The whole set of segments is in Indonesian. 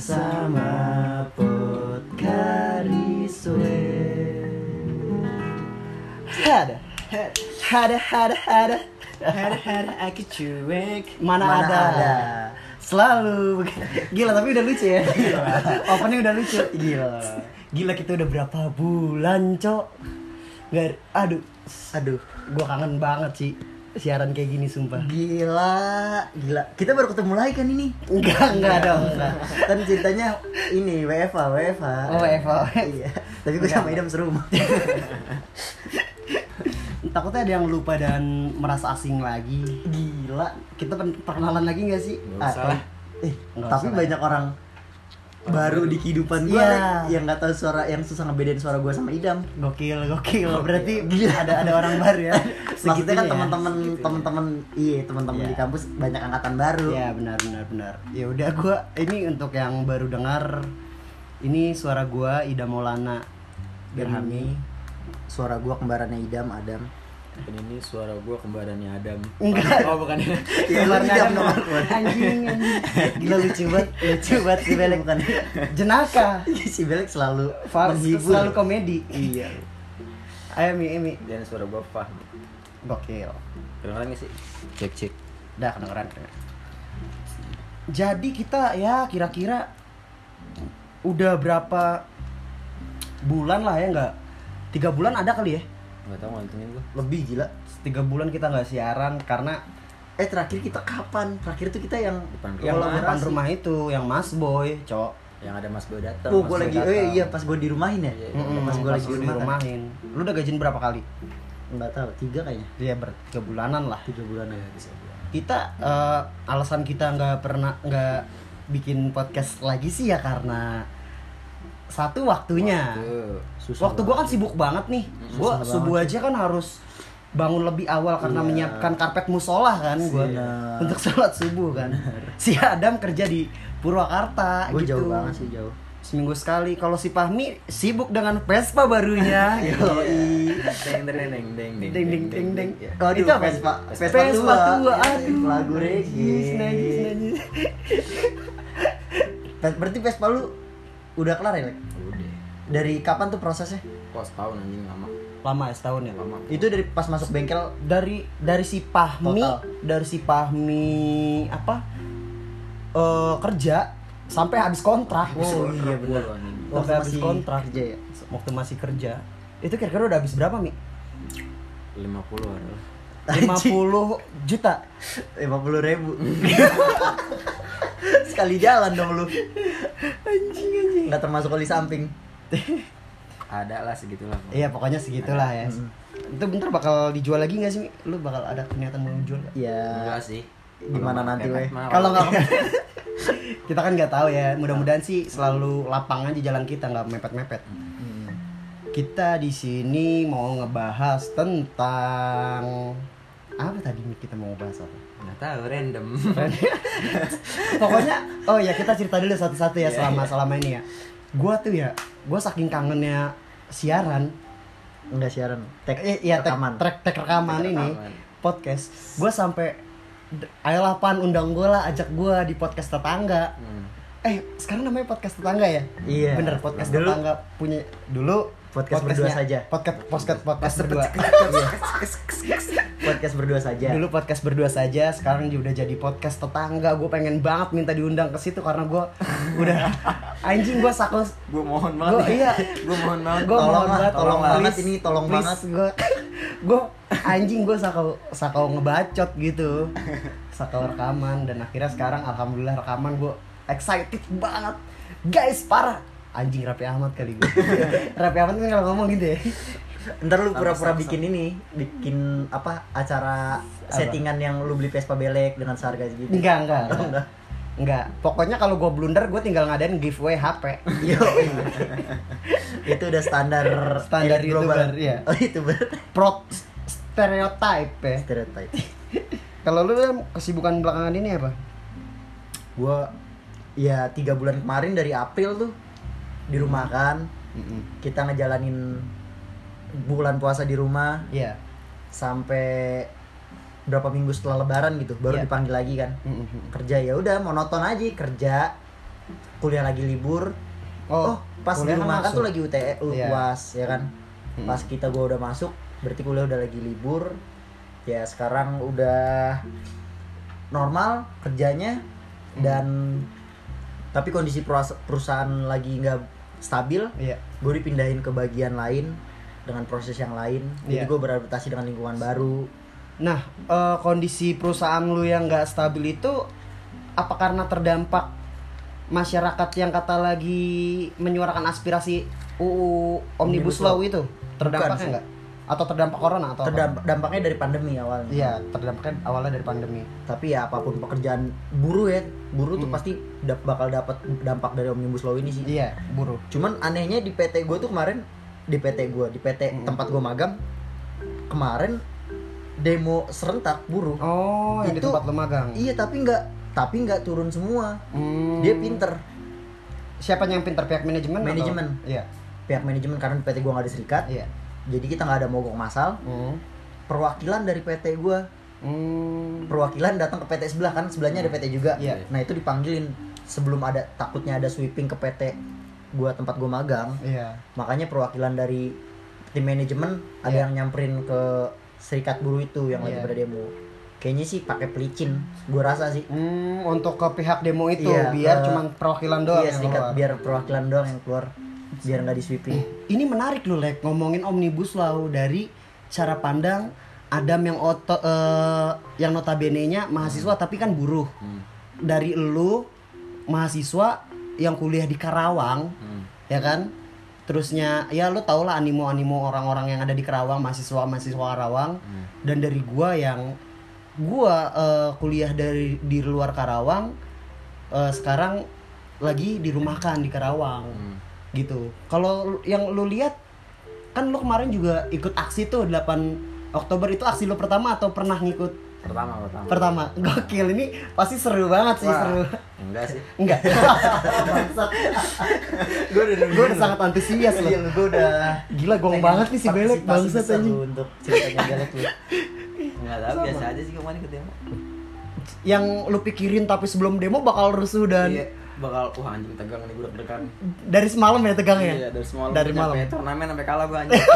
bersama Podkariswe. Ada, ada, ada, ada, Ada ada aku cuek. mana, Mana ada. ada. Selalu, gila tapi udah lucu ya. Opening udah lucu. Gila. Gila kita udah berapa bulan, cok. Nggak, aduh, Aduh, gua kangen banget sih siaran kayak gini sumpah. gila, gila. Kita baru ketemu lagi kan ini. Enggak, enggak dong, enggak. Kan ceritanya ini WFA, WFA. Oh, WFA. Iya. Tapi gue sama Idam serumah. Takutnya ada yang lupa dan merasa asing lagi. Gila, kita perkenalan lagi nggak sih? Nggak usah lah. Eh, Nggak tapi usah banyak orang baru di kehidupan gue Iya. yang nggak tahu suara yang susah ngebedain suara gue sama Idam. Gokil, gokil. Berarti ada ada orang baru ya. Maksudnya kan ya? teman-teman teman-teman iya teman-teman Iya. di kampus banyak angkatan baru. Ya benar benar benar. Ya udah gua ini untuk yang baru dengar ini suara gua Ida Maulana Gerhami. Suara gue kembarannya Idam, Adam. Dan ini suara gue kembarannya Adam. Enggak. Oh bukan ya? Iya, Kembarannya Adam. nomor Anjing anjing. Gila lucu banget, lucu banget si Belek. Bukan. Jenaka. si Belek selalu menghibur. Selalu komedi. Iya. Ayo Mi, Mi. Dan suara gue Fah. Gokil. Kedengeran gak sih? Cek cek. Udah kedengeran. kedengeran. Jadi kita ya kira-kira udah berapa bulan lah ya nggak? Tiga bulan ada kali ya? Gak tau ngantengin gue. Lebih gila. Tiga bulan kita nggak siaran karena Eh terakhir kita kapan? Terakhir tuh kita yang Depan yang rumah. depan rumah itu yang Mas Boy, cok. Yang ada Mas Boy datang. Oh, Mas gue lagi, datang. eh iya pas gue dirumahin ya. Iya. Mm-mm, Pas gue lagi lu di rumah. kan? dirumahin. Lu udah gajian berapa kali? Nggak tahu, tiga kayaknya. Iya ber tiga bulanan lah. Tiga bulan ya. Kita eh, alasan kita nggak pernah nggak bikin podcast lagi sih ya karena satu waktunya. Tuh. Susah Waktu gua kan sibuk banget nih. Gua subuh aja kan harus bangun lebih awal karena Iya. menyiapkan karpet musola kan gua Benar. untuk sholat subuh kan. Si Adam kerja di Purwakarta Gue gitu. jauh banget sih jauh. Seminggu sekali. Kalau si Fahmi sibuk dengan Vespa barunya. gitu. Yoi. Deng deng deng deng deng ding ding. Ya. Waduh, Itu apa? Vespa, Vespa, Vespa tua. tua. Iya, Aduh. lagu reggae. Najis, najis, najis. Ber- Berarti Vespa lu udah kelar ya, Lek? Udah. Dari kapan tuh prosesnya? Kok setahun anjing lama. Lama ya setahun ya. Lama. Itu dari pas masuk bengkel Dari dari si Pahmi, Total. dari si Pahmi apa? eh kerja sampai habis kontrak. Oh, iya, benar. Waktu Sampai habis kontrak kerja ya? Waktu masih kerja. Itu kira-kira udah habis berapa, Mi? 50 ada. 50 juta. 50 ribu Sekali jalan dong lu Anjing anjing. Nggak termasuk oli samping Ada lah segitulah. Iya, pokoknya segitulah ya. Itu bentar bakal dijual lagi nggak sih? Lu bakal ada niatan mau jual nggak? Ya Enggak sih. Gimana nanti, weh? Kalau nggak kita kan nggak tahu ya. Mudah-mudahan sih selalu lapang aja jalan kita nggak mepet-mepet. Hmm. Kita di sini mau ngebahas tentang apa tadi kita mau ngebahas apa? Nggak tahu random. Pokoknya oh ya kita cerita dulu satu-satu ya Iya, selama iya. selama ini ya. Gua tuh ya, gua saking kangennya siaran, Enggak siaran Tek eh, iya tek, rekaman trek tek rekaman Tek ini rekaman. podcast. Gua sampai d- ayo lah pan undang gua lah ajak gua di podcast tetangga. Hmm. Eh, sekarang namanya podcast tetangga ya? Iya. Bener, podcast Dulu- tetangga punya dulu Podcast berdua saja. Podcast podcast podcast berdua. Podcast berdua saja Dulu podcast berdua saja, sekarang juga udah jadi podcast tetangga. Gue pengen banget minta diundang ke situ karena gue udah anjing gue sakau Gue mohon Gua- banget. iya. Gue mohon banget. Gua Tolong mohon banget, tolong please, banget ini, tolong please, banget. gue gue anjing gue sakau sakau ngebacot gitu sakau rekaman dan akhirnya sekarang alhamdulillah rekaman gue excited banget guys parah anjing Rapi Ahmad kali gue Rapi Ahmad kan kalau ngomong gitu ya Ntar lu pura-pura bikin ini Bikin apa Acara Apa? settingan yang lu beli Vespa belek Dengan seharga segitu enggak enggak Oh, enggak, enggak. enggak. pokoknya kalau gue blunder gue tinggal ngadain giveaway HP Yo, itu udah standar Standar global. YouTuber, iya. Oh, YouTuber. pro stereotype ya Stereotype. kalau lu Em, kesibukan belakangan ini apa Gua ya tiga bulan kemarin dari April tuh di rumah kan kita ngejalanin bulan puasa di rumah Iya. sampai berapa minggu setelah lebaran gitu baru Iya. dipanggil lagi kan Mm-mm. kerja ya udah monoton aja kerja kuliah lagi libur Oh, oh, pas di rumah kan tuh lagi UTE U- Iya. UAS ya kan pas kita gua udah masuk berarti kuliah udah lagi libur ya sekarang udah normal kerjanya dan tapi kondisi perusahaan lagi nggak stabil Iya. gue dipindahin ke bagian lain dengan proses yang lain jadi Iya. gue beradaptasi dengan lingkungan baru Nah, eh, kondisi perusahaan lu yang nggak stabil itu apa karena terdampak masyarakat yang kata lagi menyuarakan aspirasi UU Omnibus Omnibus Law itu terdampaknya nggak? Atau terdampak corona atau apa? terdampak dampaknya dari pandemi awalnya Iya, terdampaknya awalnya dari pandemi. tapi ya apa pun pekerjaan buruh ya buruh tuh Hmm. pasti dap- bakal dapat dampak dari omnibus law ini sih Iya, buruh. cuman anehnya di PT gue tuh kemarin di PT gue di PT Hmm. tempat gue magang kemarin demo serentak buruh Oh, yang di Itu- tempat lu magang. iya tapi nggak tapi nggak turun semua Hmm. dia pinter Siapa yang pinter pihak manajemen? atau- Manajemen. Iya. pihak manajemen karena di PT gue nggak ada serikat Iya. jadi kita nggak ada mogok masal Hmm. perwakilan dari PT gue Hmm. perwakilan datang ke PT sebelah kan sebelahnya ada PT juga Iya. nah itu dipanggilin sebelum ada takutnya ada sweeping ke PT gua tempat gua magang Iya. makanya perwakilan dari tim manajemen ada Iya. yang nyamperin ke serikat buruh itu yang lagi Iya. pada demo kayaknya sih pakai pelicin gua rasa sih Hmm, untuk ke pihak demo itu Iya, biar ke- cuman perwakilan doang iya yang serikat keluar. biar perwakilan doang yang keluar biar nggak di sweeping Ini menarik loh, Lek, ngomongin omnibus law dari cara pandang Adam yang oto eh, yang notabene-nya mahasiswa tapi kan buruh. Hmm. Dari lu mahasiswa yang kuliah di Karawang, Hmm. ya kan? Terusnya ya lu tau lah animo-animo orang-orang yang ada di Karawang, mahasiswa-mahasiswa Karawang. Hmm. Dan dari gua yang gua eh, kuliah dari di luar Karawang eh, sekarang lagi dirumahkan di Karawang Hmm. gitu. Kalau yang lu lihat kan lu kemarin juga ikut aksi tuh 8 Oktober itu aksi lu pertama atau pernah ngikut Pertama, pertama. pertama? Gokil ini pasti seru banget sih Wah, seru. Enggak sih. Enggak. Gua udah Gue udah sangat antusias loh. Iya, gua udah Gila gong banget nih si Belek bangsat lu untuk ceritanya Belek lu Enggak tahu biasa aja sih kemarin ikut demo. Yang lu pikirin tapi sebelum demo bakal rusuh dan Iya, bakal wah anjing tegang nih gue deg-degan. dari semalam ya tegang ya? Iya, dari semalam. Dari malam. turnamen sampai kalah gue anjing.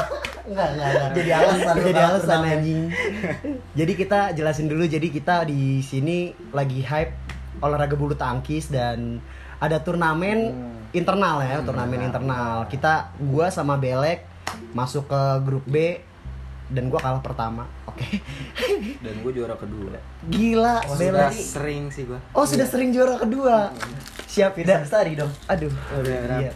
Enggak, enggak. Jadi alasan, jadi alasan anjing. jadi kita jelasin dulu jadi kita di sini lagi hype olahraga bulu tangkis dan ada turnamen internal ya, turnamen internal. Kita gua sama Belek masuk ke grup B dan gua kalah pertama. Oke. Dan gue juara kedua. Gila, Oh, Sudah sering sih gue. Oh, sudah sering juara kedua. Siap, Firsa da- Bestari dong Aduh. Iya.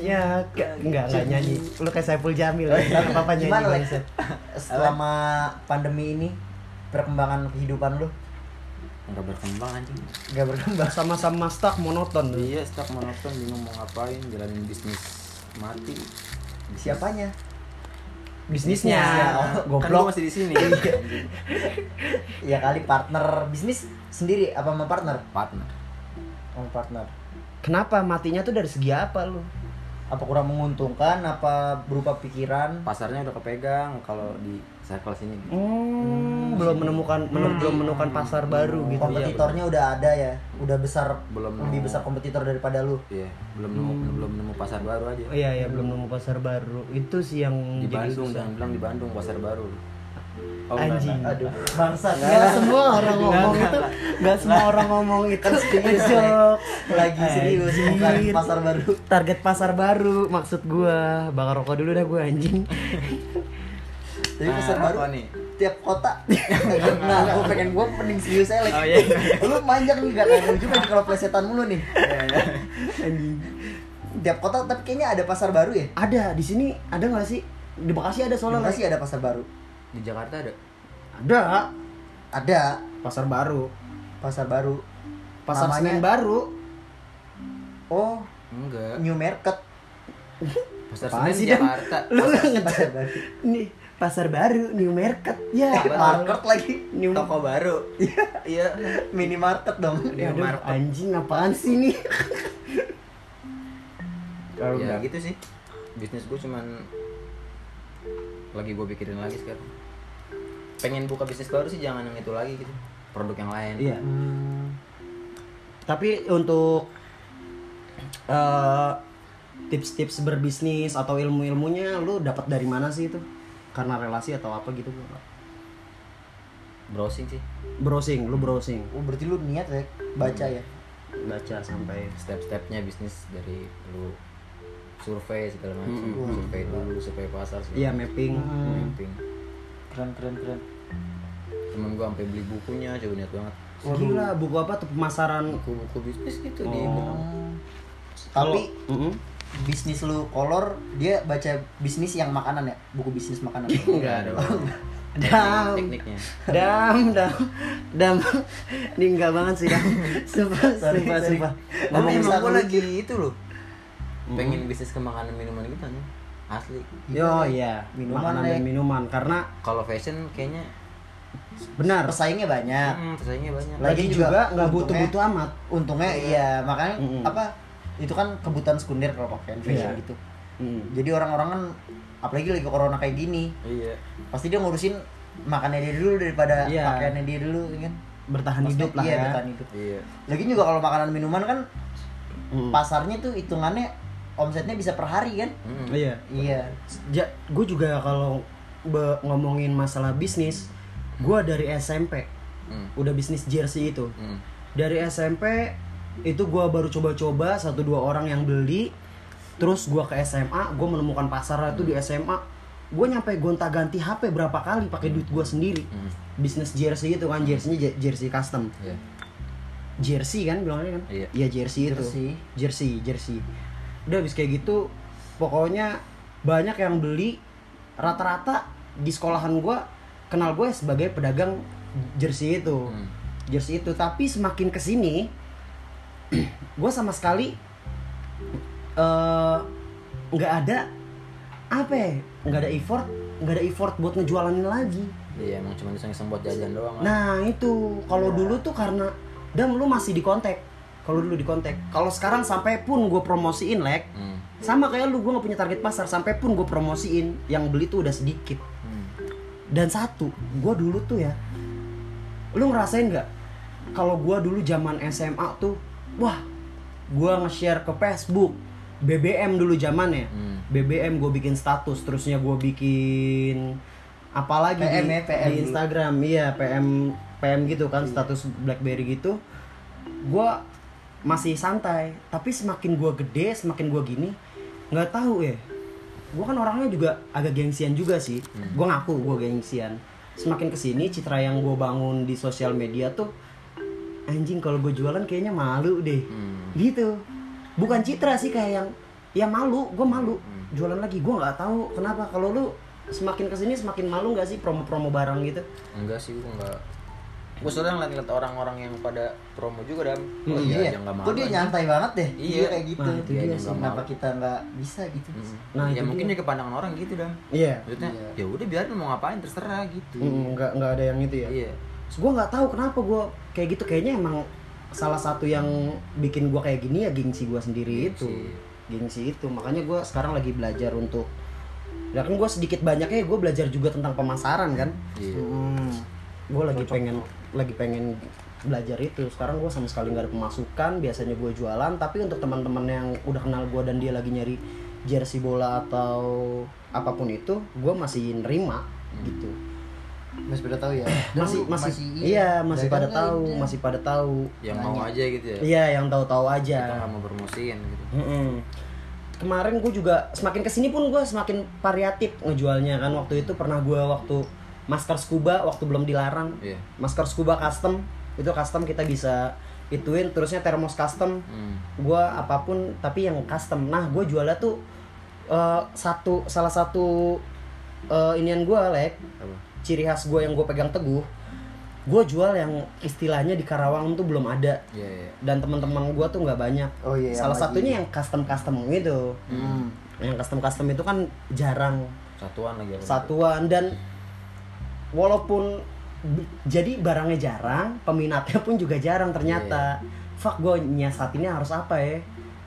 Ya, ke- enggak enggak nyanyi. Lu kayak Saiful Jamil ya. Enggak apa-apa nyanyi. Gimana Lex? Selama pandemi ini perkembangan kehidupan lu Enggak berkembang anjing. gak berkembang Sama-sama stuck monoton. Iya, stuck monoton bingung mau ngapain, jalanin bisnis mati. Siapanya? Bisnisnya. Bisnisnya. Kan Goblok. masih di sini. Ya kali partner bisnis sendiri apa sama partner? Partner. Sama partner. Kenapa matinya tuh dari segi apa lu? Apa kurang menguntungkan? Apa berupa pikiran? Pasarnya udah kepegang kalau di circle sini. Hmm, belum menemukan men- belum menemukan pasar baru gitu ya. Kompetitornya udah ada ya, udah besar, Belum lebih nemu. besar kompetitor daripada lu. Iya, belum nemu belum nemu pasar baru aja. Oh, iya iya belum nemu pasar baru. Itu sih yang Di jadi Bandung, jangan bilang di Bandung pasar baru. Oh, Anjing. Aduh, bangsat. Gak semua orang ngomong itu, gak semua orang ngomong itu ngejok. Lagi serius bukan pasar baru. Target pasar baru maksud gua. Bakar rokok dulu dah gua anjing. Jadi Nah, pasar baru nih? tiap kota. nah, gue pengen gue mending serius aja lagi. Oh, iya. Lu manjang nih gak kayak juga kalau plesetan mulu nih. Iya, iya. Anjing. Tiap kota tapi kayaknya ada pasar baru ya. Ada di sini ada nggak sih? Di Bekasi ada Di soalnya. Bekasi ada pasar baru. Di Jakarta ada. Ada. Ada Pasar baru. pasar baru. Pasar Namanya- Senen baru. Oh, Enggak. New Market. Pasar Apaan Dan? Jakarta. Lu nggak Pasar baru. Nih, pasar baru, new market. Ya, Market lagi. New Toko baru. Iya. Minimarket dong. New Aduh, market. anjing apaan sih nih? Kalau Ya gitu sih. Bisnis gue cuman lagi gue pikirin lagi sekarang. Pengen buka bisnis baru sih jangan yang itu lagi gitu. Produk yang lain. Iya. Hmm, Tapi untuk eh, tips-tips berbisnis atau ilmu-ilmunya lu dapat dari mana sih itu karena relasi atau apa gitu nggak- browsing sih browsing lu browsing Oh, berarti lu niat ya baca ya. baca sampai step-stepnya bisnis dari lu survei segala macam Mm-mm. survei dulu survei pasar segala iya mapping Hmm. mapping Keren keren keren. Temen gua sampai beli bukunya coba niat banget. Gila buku apa tuh? Pemasaran. Buku-buku bisnis gitu di Oh. Tapi Mm-mm. bisnis lu kolor dia baca bisnis yang makanan ya? Buku bisnis makanan. Enggak ada. Dam. tekniknya. Dam, dam, dam. Ini enggak banget sih, dam. Sumpah, Sorry, sumpah, sorry. sumpah. tapi Ngomong emang lu. lagi itu loh. Pengen bisnis ke makanan minuman gitu nih asli. Yo, iya, Minuman, makanan dan minuman. Karena kalau fashion kayaknya benar. pesaingnya banyak hmm, pesaingnya banyak Lagi Lagi juga nggak untungnya- butuh-butuh amat. untungnya iya makanya Mm-mm. apa itu kan kebutuhan sekunder kalau pakai fashion Iya. gitu Mm. jadi orang-orang kan apalagi lagi corona kayak gini iya pasti dia ngurusin makannya dia dulu daripada Iya. pakaiannya dia dulu ya kan Bertahan Maksudnya, hidup lah iya, ya. bertahan hidup iya lagi juga kalau makanan minuman kan Mm. pasarnya tuh hitungannya omsetnya bisa per hari kan Hmm. Iya. iya Ja, gue juga kalau ngomongin masalah bisnis, gue dari SMP Hmm. udah bisnis jersey itu. Hmm. Dari SMP itu gue baru coba-coba satu dua orang yang beli, terus gue ke SMA, gue menemukan pasar itu di SMA. Gue nyampe gonta-ganti HP berapa kali pakai duit gue sendiri. Hmm. Bisnis jersey itu kan, jerseynya je- jersey custom. Iya. Jersey kan bilangnya kan? Iya. Iya jersey itu. Jersey. Jersey, jersey. Udah habis kayak gitu, pokoknya banyak yang beli. Rata-rata di sekolahan gua kenal gue sebagai pedagang jersey itu. Hmm. Jersey itu, tapi semakin ke sini, gue sama sekali eh, nggak ada apa ya? Nggak ada effort, nggak ada effort buat ngejualanin lagi. Iya, emang cuma iseng-iseng buat jajan doang. Nah itu kalau Ya. dulu tuh karena dan lu masih di kontak. Kalau dulu di kontak. Kalau sekarang sampai pun gue promosiin lek, Hmm. sama kayak lu gue nggak punya target pasar. Sampai pun gue promosiin, yang beli tuh udah sedikit. Dan satu, gue dulu tuh ya, lu ngerasain nggak? Kalau gue dulu zaman SMA tuh, wah, gue nge-share ke Facebook, BBM dulu zamannya. Hmm. BBM gue bikin status, terusnya gue bikin apalagi PM di, ya, PM di dulu. Instagram, iya PM PM gitu kan, status BlackBerry gitu. Gue masih santai, tapi semakin gue gede, semakin gue gini, nggak tahu ya. Gue kan orangnya juga agak gengsian juga sih. Gue ngaku gue gengsian. Semakin ke sini citra yang gue bangun di sosial media tuh anjing kalau gue jualan kayaknya malu deh Hmm. gitu bukan citra sih kayak yang ya malu gue malu Hmm. jualan lagi gue nggak tahu kenapa kalau lu semakin ke sini semakin malu nggak sih promo-promo barang gitu Enggak sih, gua enggak. Gua soalnya ngeliat-ngeliat orang-orang yang pada promo juga dam. oh iya, iya aja nggak malu. kok dia aja. nyantai banget deh Iya. dia kayak gitu Nah, itu Dia sih. kenapa malu. kita nggak bisa gitu Hmm. Nah, ya itu mungkin dia. juga pandangan orang gitu dam. iya Maksudnya, Iya. ya udah biarin mau ngapain terserah gitu. Mm, nggak nggak ada yang itu ya Iya. gue nggak tahu kenapa gue kayak gitu kayaknya emang salah satu yang bikin gue kayak gini ya gengsi gue sendiri itu Gengsi. gengsi itu makanya gue sekarang lagi belajar untuk ya kan gue sedikit banyaknya gue belajar juga tentang pemasaran kan Iya. Hmm. gue lagi pengen lagi pengen belajar itu. Sekarang gue sama sekali nggak ada pemasukan biasanya gue jualan. Tapi untuk teman-teman yang udah kenal gue dan dia lagi nyari jersey bola atau apa pun itu gue masih nerima gitu. Masih pada tahu ya? Masih lu masih, iya masih pada tahu aja. masih pada tahu. Yang mau aja gitu ya. iya yang tahu-tahu Kita aja nggak mau promosiin gitu. Mm-mm. kemarin gue juga semakin ke sini pun gue semakin variatif ngejualnya kan. Waktu itu pernah gue waktu masker scuba waktu belum dilarang. Iya. masker scuba custom itu custom kita bisa ituin terusnya termos custom. Hmm. gua apa pun tapi yang custom. Nah gue jualnya tuh eh, satu salah satu eh, inian gue lek. Apa? ciri khas gue yang gue pegang teguh. Gue jual yang istilahnya di Karawang tuh belum ada. Iya, iya. dan teman-teman gue tuh nggak banyak. Oh iya, yang salah lagi- satunya yang custom custom gitu. Hmm. yang custom custom itu kan jarang. Satuan lagi satuan. Dan walaupun jadi barangnya jarang peminatnya pun juga jarang ternyata. Fuck gue nyiasatinnya harus apa ya?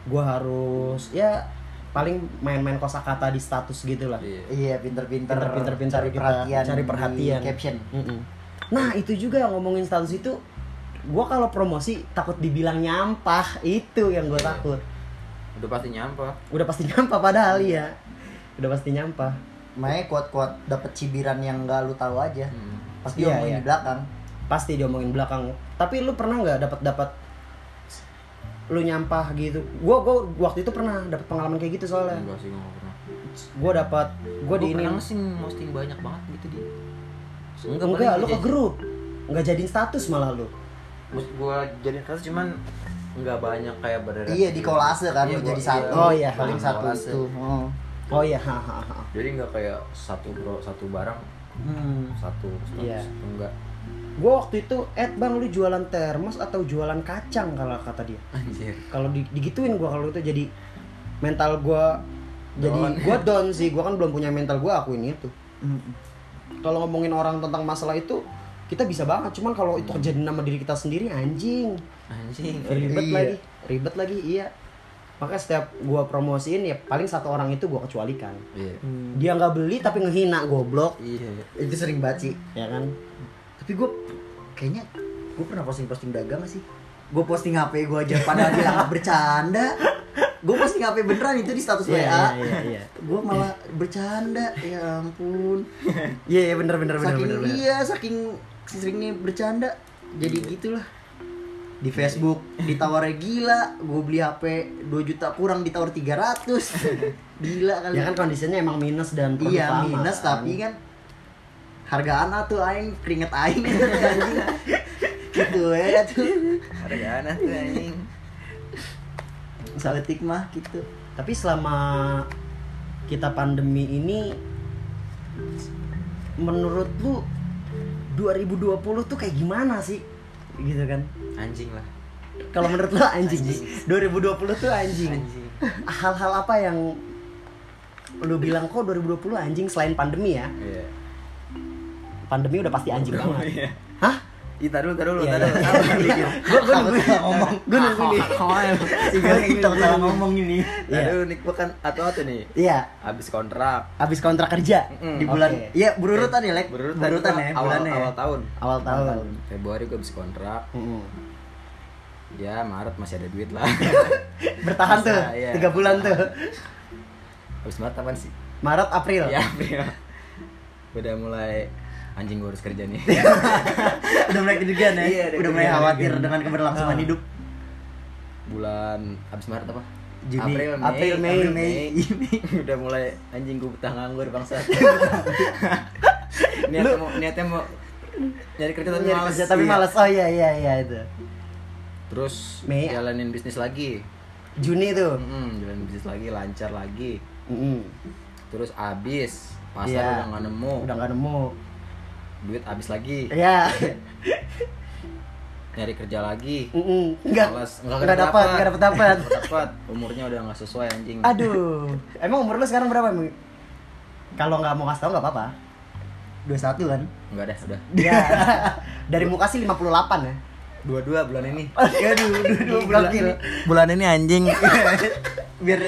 Gue harus ya paling main-main kosakata di status gitu lah. Iya. iya pinter-pinter Pinter-pinter cari kita perhatian cari di perhatian. caption. Mm-mm. nah itu juga ngomongin status itu gue kalau promosi takut dibilang nyampah itu yang gue Iya. takut. Udah pasti nyampah. Udah pasti nyampah padahal ya udah pasti nyampah Makanya kuat-kuat dapet cibiran yang gak lu tahu aja. Hmm. Pasti Iya, diomongin iya. di belakang. pasti diomongin belakang tapi lu pernah nggak dapat dapat lu nyampah gitu gua gua waktu itu pernah dapat pengalaman kayak gitu soalnya enggak sih gua nggak pernah gua dapat gua di ini pernah sih posting banyak banget gitu di enggak, paling lu ke grup nggak jadiin status malah lu Maksud gua jadi kasus cuman nggak banyak kayak beredar Iya di kolase kan Iya, lu gua- jadi iya. satu. Oh, iya. paling satu kolase. itu. Oh. Oh iya jadi nggak kayak satu bro satu barang? Hmm. satu status Iya. itu enggak. Gua waktu itu eh bang lu jualan termos atau jualan kacang? kalau kata dia. Anjir. Kalau di- digituin gua kalau itu jadi mental gua jadi gua down sih. Gua kan belum punya mental gua akuin itu. Hmm. kalau ngomongin orang tentang masalah itu kita bisa banget. Cuman kalau itu kejadian sama diri kita sendiri anjing. Anjing. Ribet Iya. lagi ribet lagi iya makanya setiap gua promosiin ya paling satu orang itu gua kecualikan iya Hmm. dia nggak beli tapi ngehina goblok iya Itu sering banget sih. ya kan Tapi gue kayaknya gue pernah posting-posting dagang gak sih? Gue posting HP gue aja padahal bilang bercanda. Gue posting HP beneran itu di status Iya, WA. iya, iya, iya. Gue malah bercanda. Ya ampun. iya iya bener bener bener saking bener, bener. iya saking seringnya bercanda jadi gitulah di Facebook ditawarin gila gue beli HP 2 juta kurang ditawar 300 gila kali. Ya kan kondisinya emang minus dan iya minus kan. tapi kan harga anak tuh aing keringet aing. Gitu anjing gitu ya tuh. Harga anak tuh anjing saletik mah gitu. Tapi selama kita pandemi ini menurut lu 2020 tuh kayak gimana sih? Gitu kan anjing lah. Kalau menurut lu anjing, Anjing. 2020 tuh anjing. Anjing. Hal-hal apa yang lu bilang kok 2020 anjing selain pandemi ya? Iya. Pandemi udah pasti anjing banget. iya. Hah Ih, tar dulu, tar dulu, Iya, iya. dulu. gue gue nunggu ngomong gue nunggu nih gue kita salah ngomong ini Iya. Aduh, nih gua kan atau atau nih. iya Habis kontrak. abis kontrak kerja di bulan iya berurutan ya lek Berurutan, ya bulannya ya. awal tahun. awal tahun Februari gue habis kontrak. Ya, Maret masih ada duit lah. bertahan tuh iya. tiga bulan tuh habis Maret apaan sih? Maret April Ya, April. Udah mulai anjing gue harus kerja nih. udah mulai kedegan ya Iya, udah mulai khawatir dengan keberlangsungan Ah. hidup Bulan habis Maret apa? Juni. April, Mei, April, Mei. April, Mei. udah mulai anjing gue betah nganggur bangsa. niatnya mau niatnya mau nyari kerja tapi Nyari males. kerja tapi Iya. malas oh iya iya iya itu Terus Mei. jalanin bisnis lagi. Juni tuh Mm, jalanin bisnis lagi, lancar lagi. Mm-mm. Terus abis, pasar Iya. udah nggak nemu, udah nggak nemu duit abis lagi, ya nyari kerja lagi. Mm-mm. nggak Males, nggak dapat nggak dapat dapat Nggak dapat. Umurnya udah nggak sesuai anjing. aduh emang umur lu sekarang berapa Mi? kalau nggak mau kasih tau nggak apa-apa 21 kan Enggak deh, udah. ya dari muka sih 58 ya Dua-dua bulan ini. aduh dua bulan ini. Bulan ini anjing. biar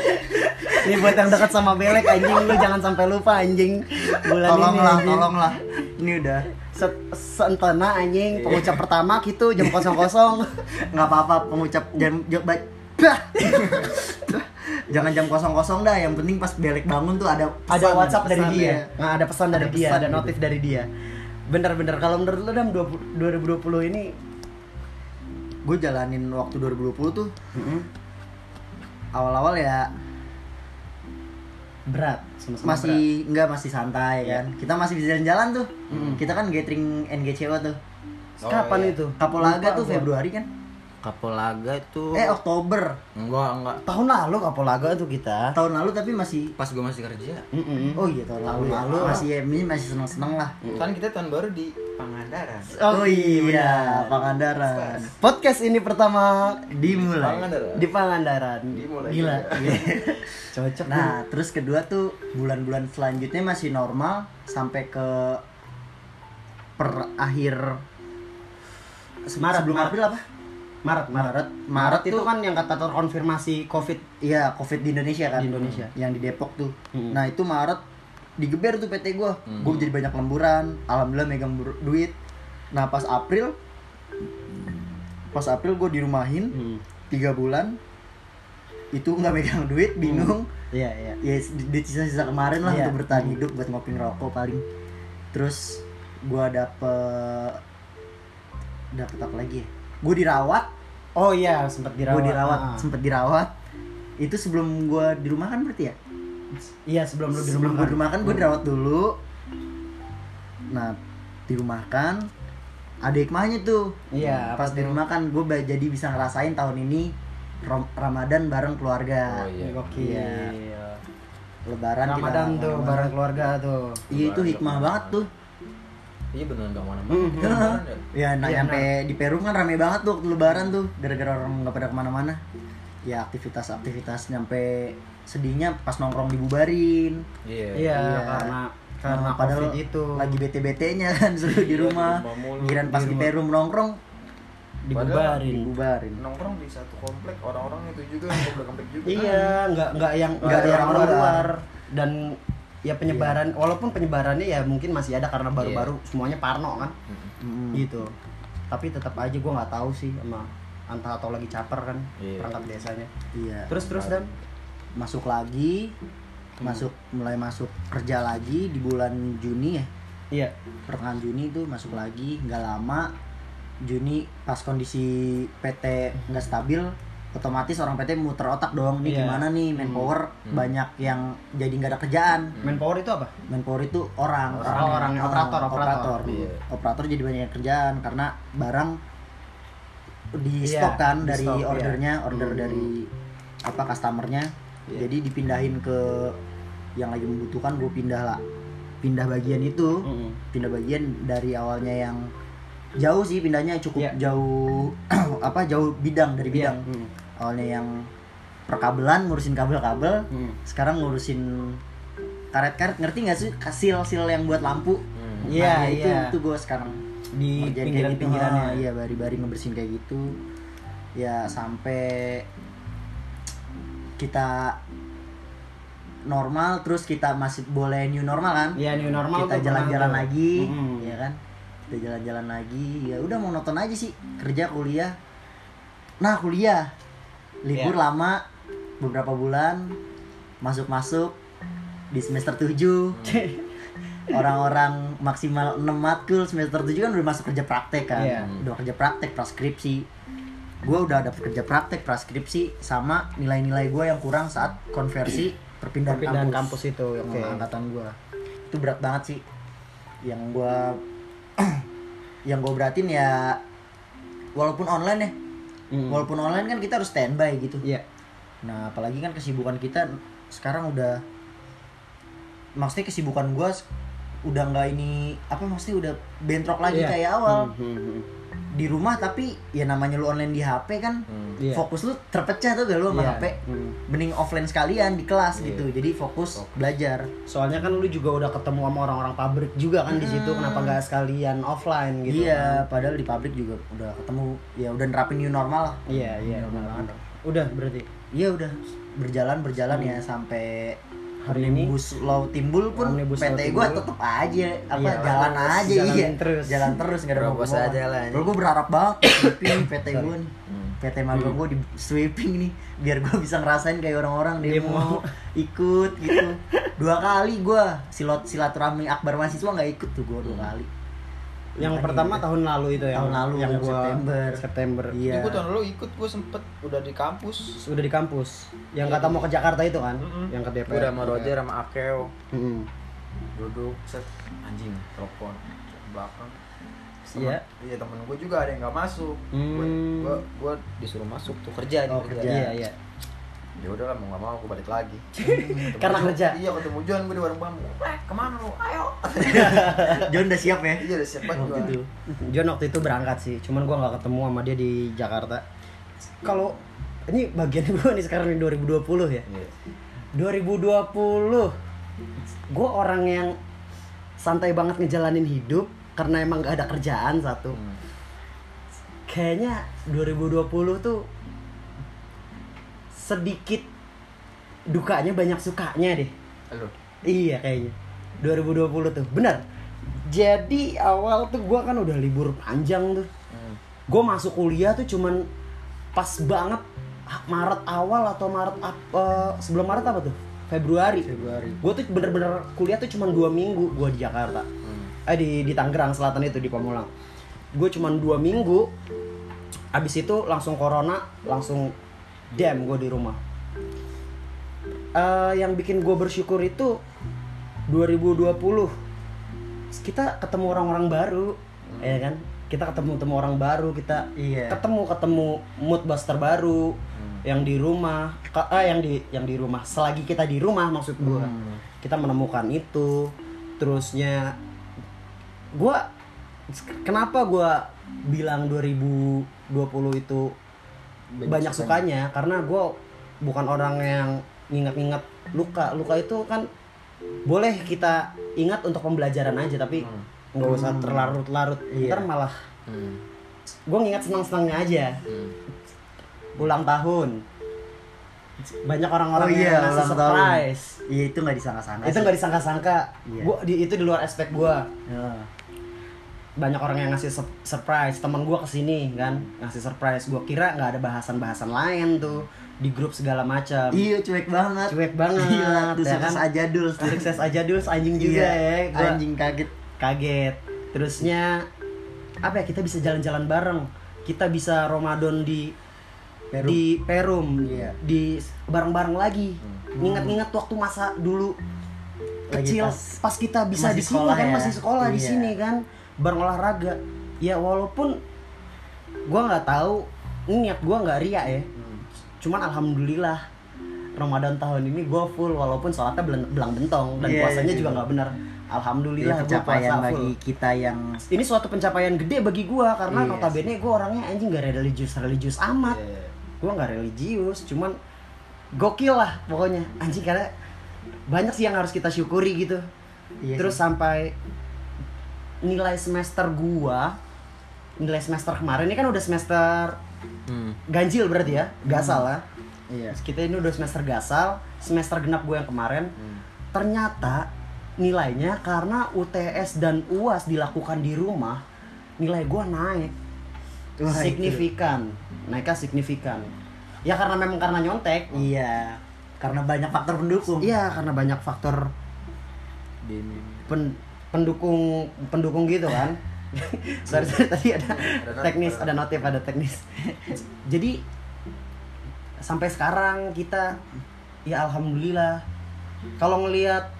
ini buat yang dekat sama belek anjing. Lu jangan sampai lupa anjing. Bulan ini tolonglah tolonglah. Ini udah Se- sentena anjing. Pengucap pertama gitu jam kosong kosong nggak apa-apa pengucap jam jam baik jangan jam kosong kosong dah yang penting pas belek bangun tuh ada ada pesan, WhatsApp dari dia. Ya. nggak ada pesan dari Ada dia pesan ada gitu. notif dari dia. Bener-bener kalau menurut lu dam 20 2020 ini gue jalanin waktu 2020 tuh awal-awal ya berat sama-sama masih enggak masih santai Iya. kan kita masih bisa jalan-jalan tuh kita kan gathering NGCW tuh berat. kapan iya. itu Kapolaga Lupa tuh. Februari kan Kapolaga itu eh Oktober enggak, enggak. tahun lalu Kapolaga tuh kita tahun lalu tapi masih Pas gue masih kerja. Mm-mm. oh iya tahun lalu, lalu. masih ini masih seneng-seneng lah Kan kita tahun baru di Pangandaran. oh iya Pangandaran podcast ini pertama dimulai Pangandaran. di Pangandaran Dimulai. gila cocok Nah, terus kedua tuh bulan-bulan selanjutnya masih normal sampai ke per akhir Maret, sebelum Maret. April apa? Maret Maret. Maret Maret itu kan yang kata terkonfirmasi covid iya Covid di Indonesia kan. Di Indonesia. Yang di Depok tuh. Hmm. Nah, itu Maret digeber tuh PT gua. Hmm. Gua jadi banyak lemburan, alhamdulillah megang duit. Nah, pas April pas April gue dirumahin Hmm. tiga bulan itu nggak megang duit bingung Iya, iya. ya di sisa-sisa kemarin lah Iya. untuk bertahan hidup buat ngopi ngerokok paling terus gua dapet dapet apa lagi ya gue dirawat Oh iya, sempat dirawat. gue dirawat Ah. sempet dirawat itu sebelum gua di rumah kan berarti ya Iya, sebelum lu di sebelum gue di rumah kan gue dirawat dulu nah di rumah kan ada hikmahnya tuh Iya, pas di rumah kan gue jadi bisa ngerasain tahun ini Rom- Ramadan bareng keluarga Oh, iya. Gokil. Iya. Lebaran kita Ramadan tuh ke mana-mana. bareng keluarga tuh. iya itu Lebaran hikmah nggak banget tuh Iya beneran gak mana Hmm. mana. ya nah Iya, nyampe di Peru kan rame banget tuh waktu lebaran tuh gara-gara orang nggak pada ke mana-mana ya aktivitas-aktivitas nyampe sedihnya pas nongkrong dibubarin Iya. Iya, Iya. karena karena Nah, padahal Covid itu lagi bete-betenya kan suruh di Iya, rumah. Giliran pas Di di rumah. Peru nongkrong dibubarin. dibubarin Nongkrong di satu komplek orang-orang itu juga yang komplek komplek juga. Iya, nggak nggak yang Nggak yang orang luar luar. dan ya penyebaran walaupun penyebarannya ya mungkin masih ada karena baru-baru semuanya parno kan Mm. gitu tapi tetap aja gue nggak tahu sih sama entah atau lagi caper kan Iya. perangkat desanya iya terus terus dan masuk lagi masuk mulai masuk kerja lagi di bulan Juni ya? Iya. Pertengahan Juni itu masuk lagi nggak lama Juni pas kondisi PT nggak stabil otomatis orang PT muter otak dong nih Iya. gimana nih manpower? Banyak yang jadi nggak ada kerjaan. Manpower itu apa? Manpower itu orang. Oh, orang, Ah, operator, operator. Iya. operator jadi banyak kerjaan karena barang di Iya, stok kan di dari stok, iya. ordernya order Hmm. dari apa customernya Iya. jadi dipindahin ke yang lagi membutuhkan gue pindah lah pindah bagian itu Mm-mm. pindah bagian dari awalnya yang jauh sih pindahnya cukup Iya. jauh apa jauh bidang dari Iya. bidang Mm. awalnya yang perkabelan ngurusin kabel-kabel Mm. sekarang ngurusin karet-karet ngerti nggak sih sil-sil yang buat lampu Hmm. Iya, Nah, ya itu iya. itu gue sekarang di ngerjain kayak pinggiran gitu. pinggirannya Ah, iya bari-bari ngebersihin kayak gitu ya sampai kita normal terus kita masih boleh new normal kan? Iya new normal kita jalan-jalan lagi Mm-mm. ya kan? Kita jalan-jalan lagi ya udah mau nonton aja sih kerja kuliah. Nah kuliah. Libur Iya. lama beberapa bulan masuk-masuk di semester 7 orang-orang maksimal 6 matkul semester 7 kan udah masuk kerja praktek kan? Iya. udah kerja praktek praskripsi gue udah dapet kerja praktek praskripsi sama nilai-nilai gue yang kurang saat konversi perpindahan, perpindahan kampus, kampus itu oke. Sama angkatan gue itu berat banget sih. Yang gue yang gue beratin ya walaupun online ya. Mm. walaupun online kan kita harus standby gitu. Iya. Nah apalagi kan kesibukan kita sekarang udah maksudnya kesibukan gue udah nggak ini apa maksudnya udah bentrok lagi Iya. kayak awal. Mm, mm, mm. Di rumah tapi ya namanya lu online di HP kan Hmm. Iya. fokus lu terpecah tuh gak lu sama Iya. HP Mm. mending offline sekalian di kelas Iya. gitu jadi fokus Fokus. belajar soalnya kan lu juga udah ketemu sama orang-orang pabrik juga kan di situ kenapa nggak sekalian offline gitu iya padahal di pabrik juga udah ketemu ya udah nerapin new normal lah iya iya normal. udah berarti iya udah berjalan berjalan ya sampai Hari ini? Omnibus law timbul pun Omnibus PT timbul. tetep aja apa Iya, jalan aja jalanin iya terus. jalan terus nggak ada mau aja lah, ini. Gua berharap banget sweeping PT gua nih Hmm. PT magang gua di sweeping nih biar gua bisa ngerasain kayak orang-orang Dia demo mau. ikut gitu dua kali gua silat silaturahmi akbar mahasiswa nggak ikut tuh gua dua kali yang Makanya pertama udah. tahun lalu itu yang Tahun lalu, yang gua September. September iya Ikut tahun lalu ikut gue sempet udah di kampus. udah di kampus yang kata mau ke Jakarta itu kan Mm-mm. yang ke DPR udah sama Roger sama Akeo Mm-mm. duduk set anjing telepon belakang. Iya. Iya temen gue juga ada yang nggak masuk. Gue Hmm. gue gue disuruh masuk tuh kerja Oh, kerja. iya iya Ya udah lah mau nggak mau gue balik lagi. Karena kerja? Iya ketemu John gue di warung bambu. Eh ke mana lu? Ayo. John udah siap ya iya udah siap banget gue. gitu. John waktu itu berangkat sih cuman gua nggak ketemu sama dia di Jakarta kalau ini bagian gua nih sekarang nih 2020 ya Iya. 2020 gue orang yang santai banget ngejalanin hidup karena emang gak ada kerjaan satu Hmm. kayaknya 2020 tuh sedikit dukanya banyak sukanya deh. Halo. iya kayaknya. 2020 tuh. Benar jadi awal tuh gue kan udah libur panjang tuh. Hmm. gue masuk kuliah tuh cuman pas banget ah, Maret awal atau Maret eh, sebelum Maret apa tuh? Februari. Februari. Gue tuh bener-bener kuliah tuh cuma dua minggu gue di Jakarta. Hmm. eh di di Tangerang Selatan itu di Pamulang. Gue cuma dua minggu. Abis itu langsung corona langsung damn gue di rumah. Eh, yang bikin gue bersyukur itu 2020 kita ketemu orang-orang baru ya kan? Kita ketemu ketemu orang baru kita Iya. ketemu ketemu mood buster baru yang di rumah ah yang di yang di rumah selagi kita di rumah maksud gua. Hmm. kita menemukan itu terusnya gua kenapa gua bilang 2020 itu banyak, sukanya karena gua bukan orang yang nginget-nginget luka luka itu kan boleh kita ingat untuk pembelajaran aja tapi nggak usah terlarut-larut Iya. ntar malah Hmm. gue nginget senang-senangnya aja Hmm. ulang tahun banyak orang-orang Oh iya, yang ngasih surprise Iya itu nggak disangka-sangka. itu sih. nggak disangka-sangka Iya. gua di itu di luar aspek gua Ya. Banyak orang yang ngasih sur- surprise teman gua ke sini kan ngasih surprise gua kira nggak ada bahasan-bahasan lain tuh di grup segala macam Iya cuek banget. cuek banget Gila, tuh ya sukses kan aja dul. sukses aja dulu anjing juga Iya, ya gua Anjing kaget. kaget terusnya apa ya kita bisa jalan-jalan bareng kita bisa Ramadan di Perum. di Perum Iya. di bareng-bareng lagi nginget-nginget waktu masa dulu Lagi kecil pas- pas, kita bisa di sini kan ya. masih sekolah di Iya. sini kan bareng olahraga ya walaupun gua nggak tahu niat gua nggak ria ya. Hmm. cuman alhamdulillah Ramadan tahun ini gue full walaupun sholatnya belang, bentong dan Iya, puasanya iya. juga nggak benar Iya, alhamdulillah gue pencapaian puasa bagi full. kita yang ini suatu pencapaian gede bagi gua karena Iya notabene gue orangnya anjing gak religius religius amat. Iya. gue nggak religius cuman gokil lah pokoknya. Anjing karena banyak sih yang harus kita syukuri gitu. Iya terus sampai nilai semester gua nilai semester kemarin ini kan udah semester Hmm. ganjil berarti ya gasal lah Iya. kita ini udah semester gasal semester genap gue yang kemarin Hmm. ternyata nilainya karena UTS dan UAS dilakukan di rumah nilai gua naik Wah, itu. signifikan naiknya signifikan ya karena memang karena nyontek Iya. Karena banyak faktor pendukung. iya karena banyak faktor pen- pendukung pendukung gitu kan sorry, sorry tadi ada teknis ada ada notif ada teknis jadi sampai sekarang kita ya alhamdulillah kalau ngelihat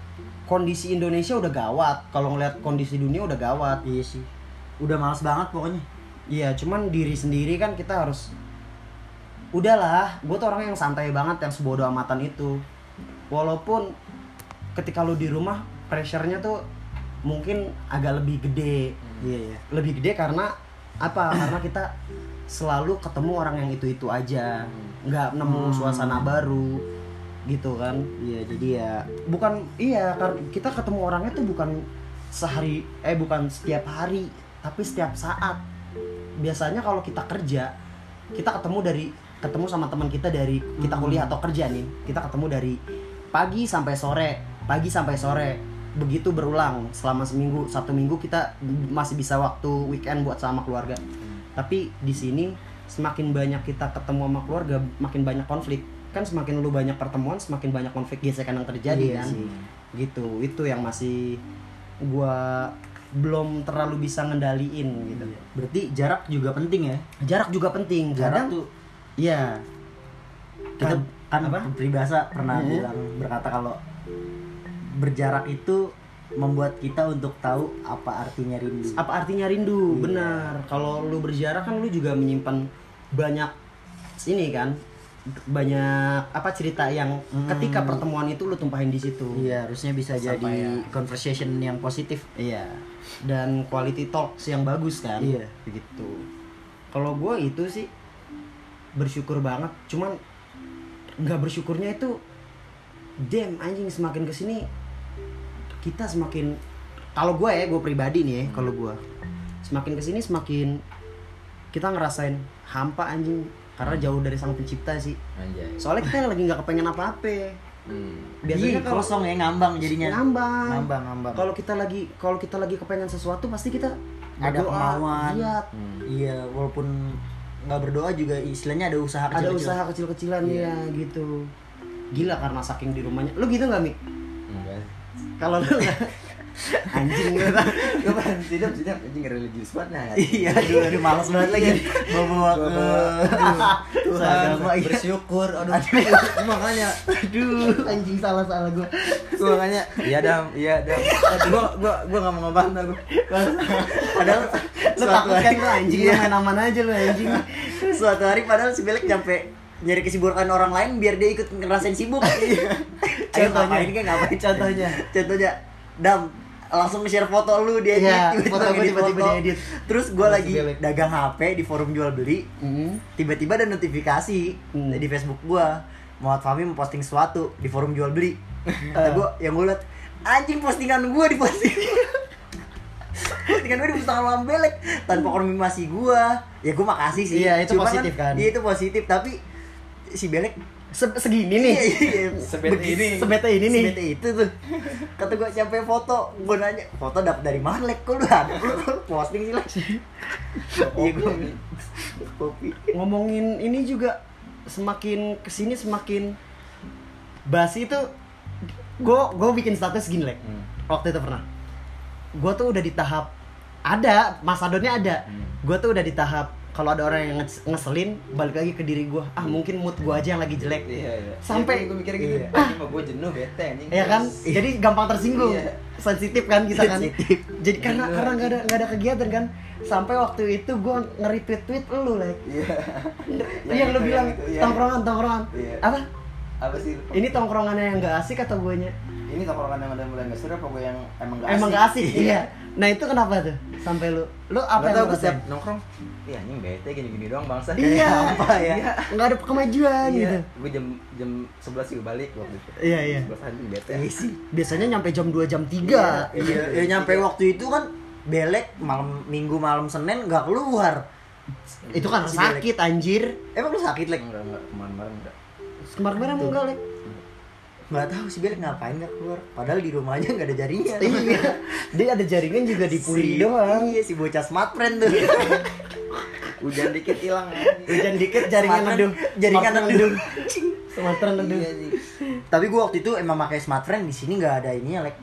kondisi Indonesia udah gawat kalau ngelihat kondisi dunia udah gawat Iya sih. Udah males banget pokoknya. Iya, cuman diri sendiri kan kita harus udahlah, gue tuh orang yang santai banget yang sebodoh amatan itu. Walaupun ketika lu di rumah pressure-nya tuh mungkin agak lebih gede. Iya iya. Lebih gede karena apa? karena kita selalu ketemu orang yang itu-itu aja. nggak nemu Hmm. suasana baru gitu kan. Iya jadi ya Bukan iya, kar- kita ketemu orangnya tuh bukan sehari eh bukan setiap hari, tapi setiap saat biasanya kalau kita kerja kita ketemu dari ketemu sama teman kita dari kita Hmm. kuliah atau kerja nih kita ketemu dari pagi sampai sore pagi sampai sore begitu berulang. Selama seminggu satu minggu kita masih bisa waktu weekend buat sama keluarga. Tapi di sini semakin banyak kita ketemu sama keluarga makin banyak konflik. Kan semakin lu banyak pertemuan semakin banyak konflik gesekan yang terjadi Iya kan? sih. gitu. Itu yang masih gua belum terlalu bisa ngendaliin gitu. Berarti jarak juga penting ya. jarak juga penting. Jarak kadang tuh iya. Kita Kad- kan apa? peribahasa pernah Hmm. bilang berkata kalau berjarak itu membuat kita untuk tahu apa artinya rindu. apa artinya rindu Iya. benar kalau lu berjarak kan lu juga menyimpan banyak ini kan banyak apa cerita yang Hmm. ketika pertemuan itu lu tumpahin di situ Iya, harusnya bisa Sampai jadi ya. conversation yang positif. Iya. Dan quality talks yang bagus kan. Iya. Begitu. Kalau gue itu sih bersyukur banget. Cuman nggak bersyukurnya itu damn anjing semakin ke sini kita semakin kalau gue ya gue pribadi nih ya kalau gue semakin ke sini semakin kita ngerasain hampa anjing karena jauh dari sang pencipta sih Anjay. soalnya kita lagi nggak kepengen apa-apa Hmm. biasanya Iya, kalau kosong ya ngambang jadinya. ngambang Ngambang, ngambang. kalau kita lagi kalau kita lagi kepengen sesuatu pasti kita ada berdoa, kemauan. lihat Hmm. Iya, walaupun nggak berdoa juga istilahnya ada usaha ada kecil-kecil. usaha kecil-kecilan Iya. ya gitu gila karena saking di rumahnya. Lu gitu nggak mik enggak. Kalau lu anjing lu gue kan tidak tidak anjing religius banget nah. Iya aduh, aduh males banget lagi. Bawa bawa ke Tuhan agama iya. bersyukur aduh. Makanya aduh anjing salah salah gue gue makanya iya dam. Iya dam. Gue gue gue gak mau ngebantah gue padahal lu takut kan hari- lu anjing. Iya. lu main aman aja lu anjing. Suatu hari padahal si Belek nyampe nyari kesibukan orang lain biar dia ikut ngerasain sibuk ayo Contohnya. ngapain kayak ngapain Contohnya. contohnya dam langsung share foto lu dia Iya, foto gua tiba-tiba diedit. terus gue Sama si lagi Belek. dagang HP di forum jual beli Hmm. tiba-tiba ada notifikasi Hmm. di Facebook gua Muhammad Fahmi memposting sesuatu di forum jual beli kata gua yang gua liat anjing postingan gua di posting postingan gua di postingan malam belek tanpa konfirmasi gua ya gua makasih sih Iya, itu Cuma positif kan? iya itu positif tapi si belek Se- segini nih. Iya, iya, Sebete Begini- ini. sebete ini nih. Sebete itu tuh. Kata gua sampai foto? Gua nanya foto dapet dari mana lek? Kok lu posting sih lek. Iya gua kopi. Ngomongin ini juga semakin ke sini semakin basi itu gue gue bikin status gini lek. Hmm. waktu itu pernah. Gue tuh udah di tahap ada masadonnya ada. Hmm. gue tuh udah di tahap kalau ada orang yang nges- ngeselin balik lagi ke diri gue ah mungkin mood gue aja yang lagi jelek. Iya iya. Sampai- gue mikir gitu. Iya. mah gue jenuh bete anjing. Ya kan? Jadi gampang tersinggung. Iya. sensitif kan kita kan? Sensitif. jadi karena Jenuh karena nggak ada nggak ada kegiatan kan? Sampai waktu itu gue nge-retweet tweet lu lek iya. Yang lu itu, bilang itu, iya. tongkrongan tongkrongan. Iya. apa? Apa sih ini tongkrongannya yang gak asik atau guanya ini tongkrongan yang udah mulai nggak seru apa gue yang emang nggak emang gak asik iya nah itu kenapa tuh sampai lu lu apa Nggak yang tahu lu rasain? nongkrong Iya anjing bete gini-gini doang bangsa iya apa ya? iya, nggak ada kemajuan Iya, gitu gue jam jam 11 juga balik waktu itu. Iya, iya. 11 anjing bete. Iya sih. biasanya nyampe jam 2 jam 3 Iya, iya, ya nyampe waktu itu kan belek malam minggu malam Senin nggak keluar. itu kan sakit anjir Emang lu sakit lek? Enggak enggak kemarin-kemarin enggak. kemarin-kemarin enggak lek Nggak tahu si belek ngapain nggak keluar. Padahal di rumah aja nggak ada jaringan. iya dia ada jaringan juga di puri Si- doang Iya si bocah smart friend tuh. Hujan dikit hilang hujan dikit jaringan Smart friend, jaringan Smart neduh. Sumatera neduh Iya. Tapi gua waktu itu emang pakai smart friend di sini nggak ada ininya lek.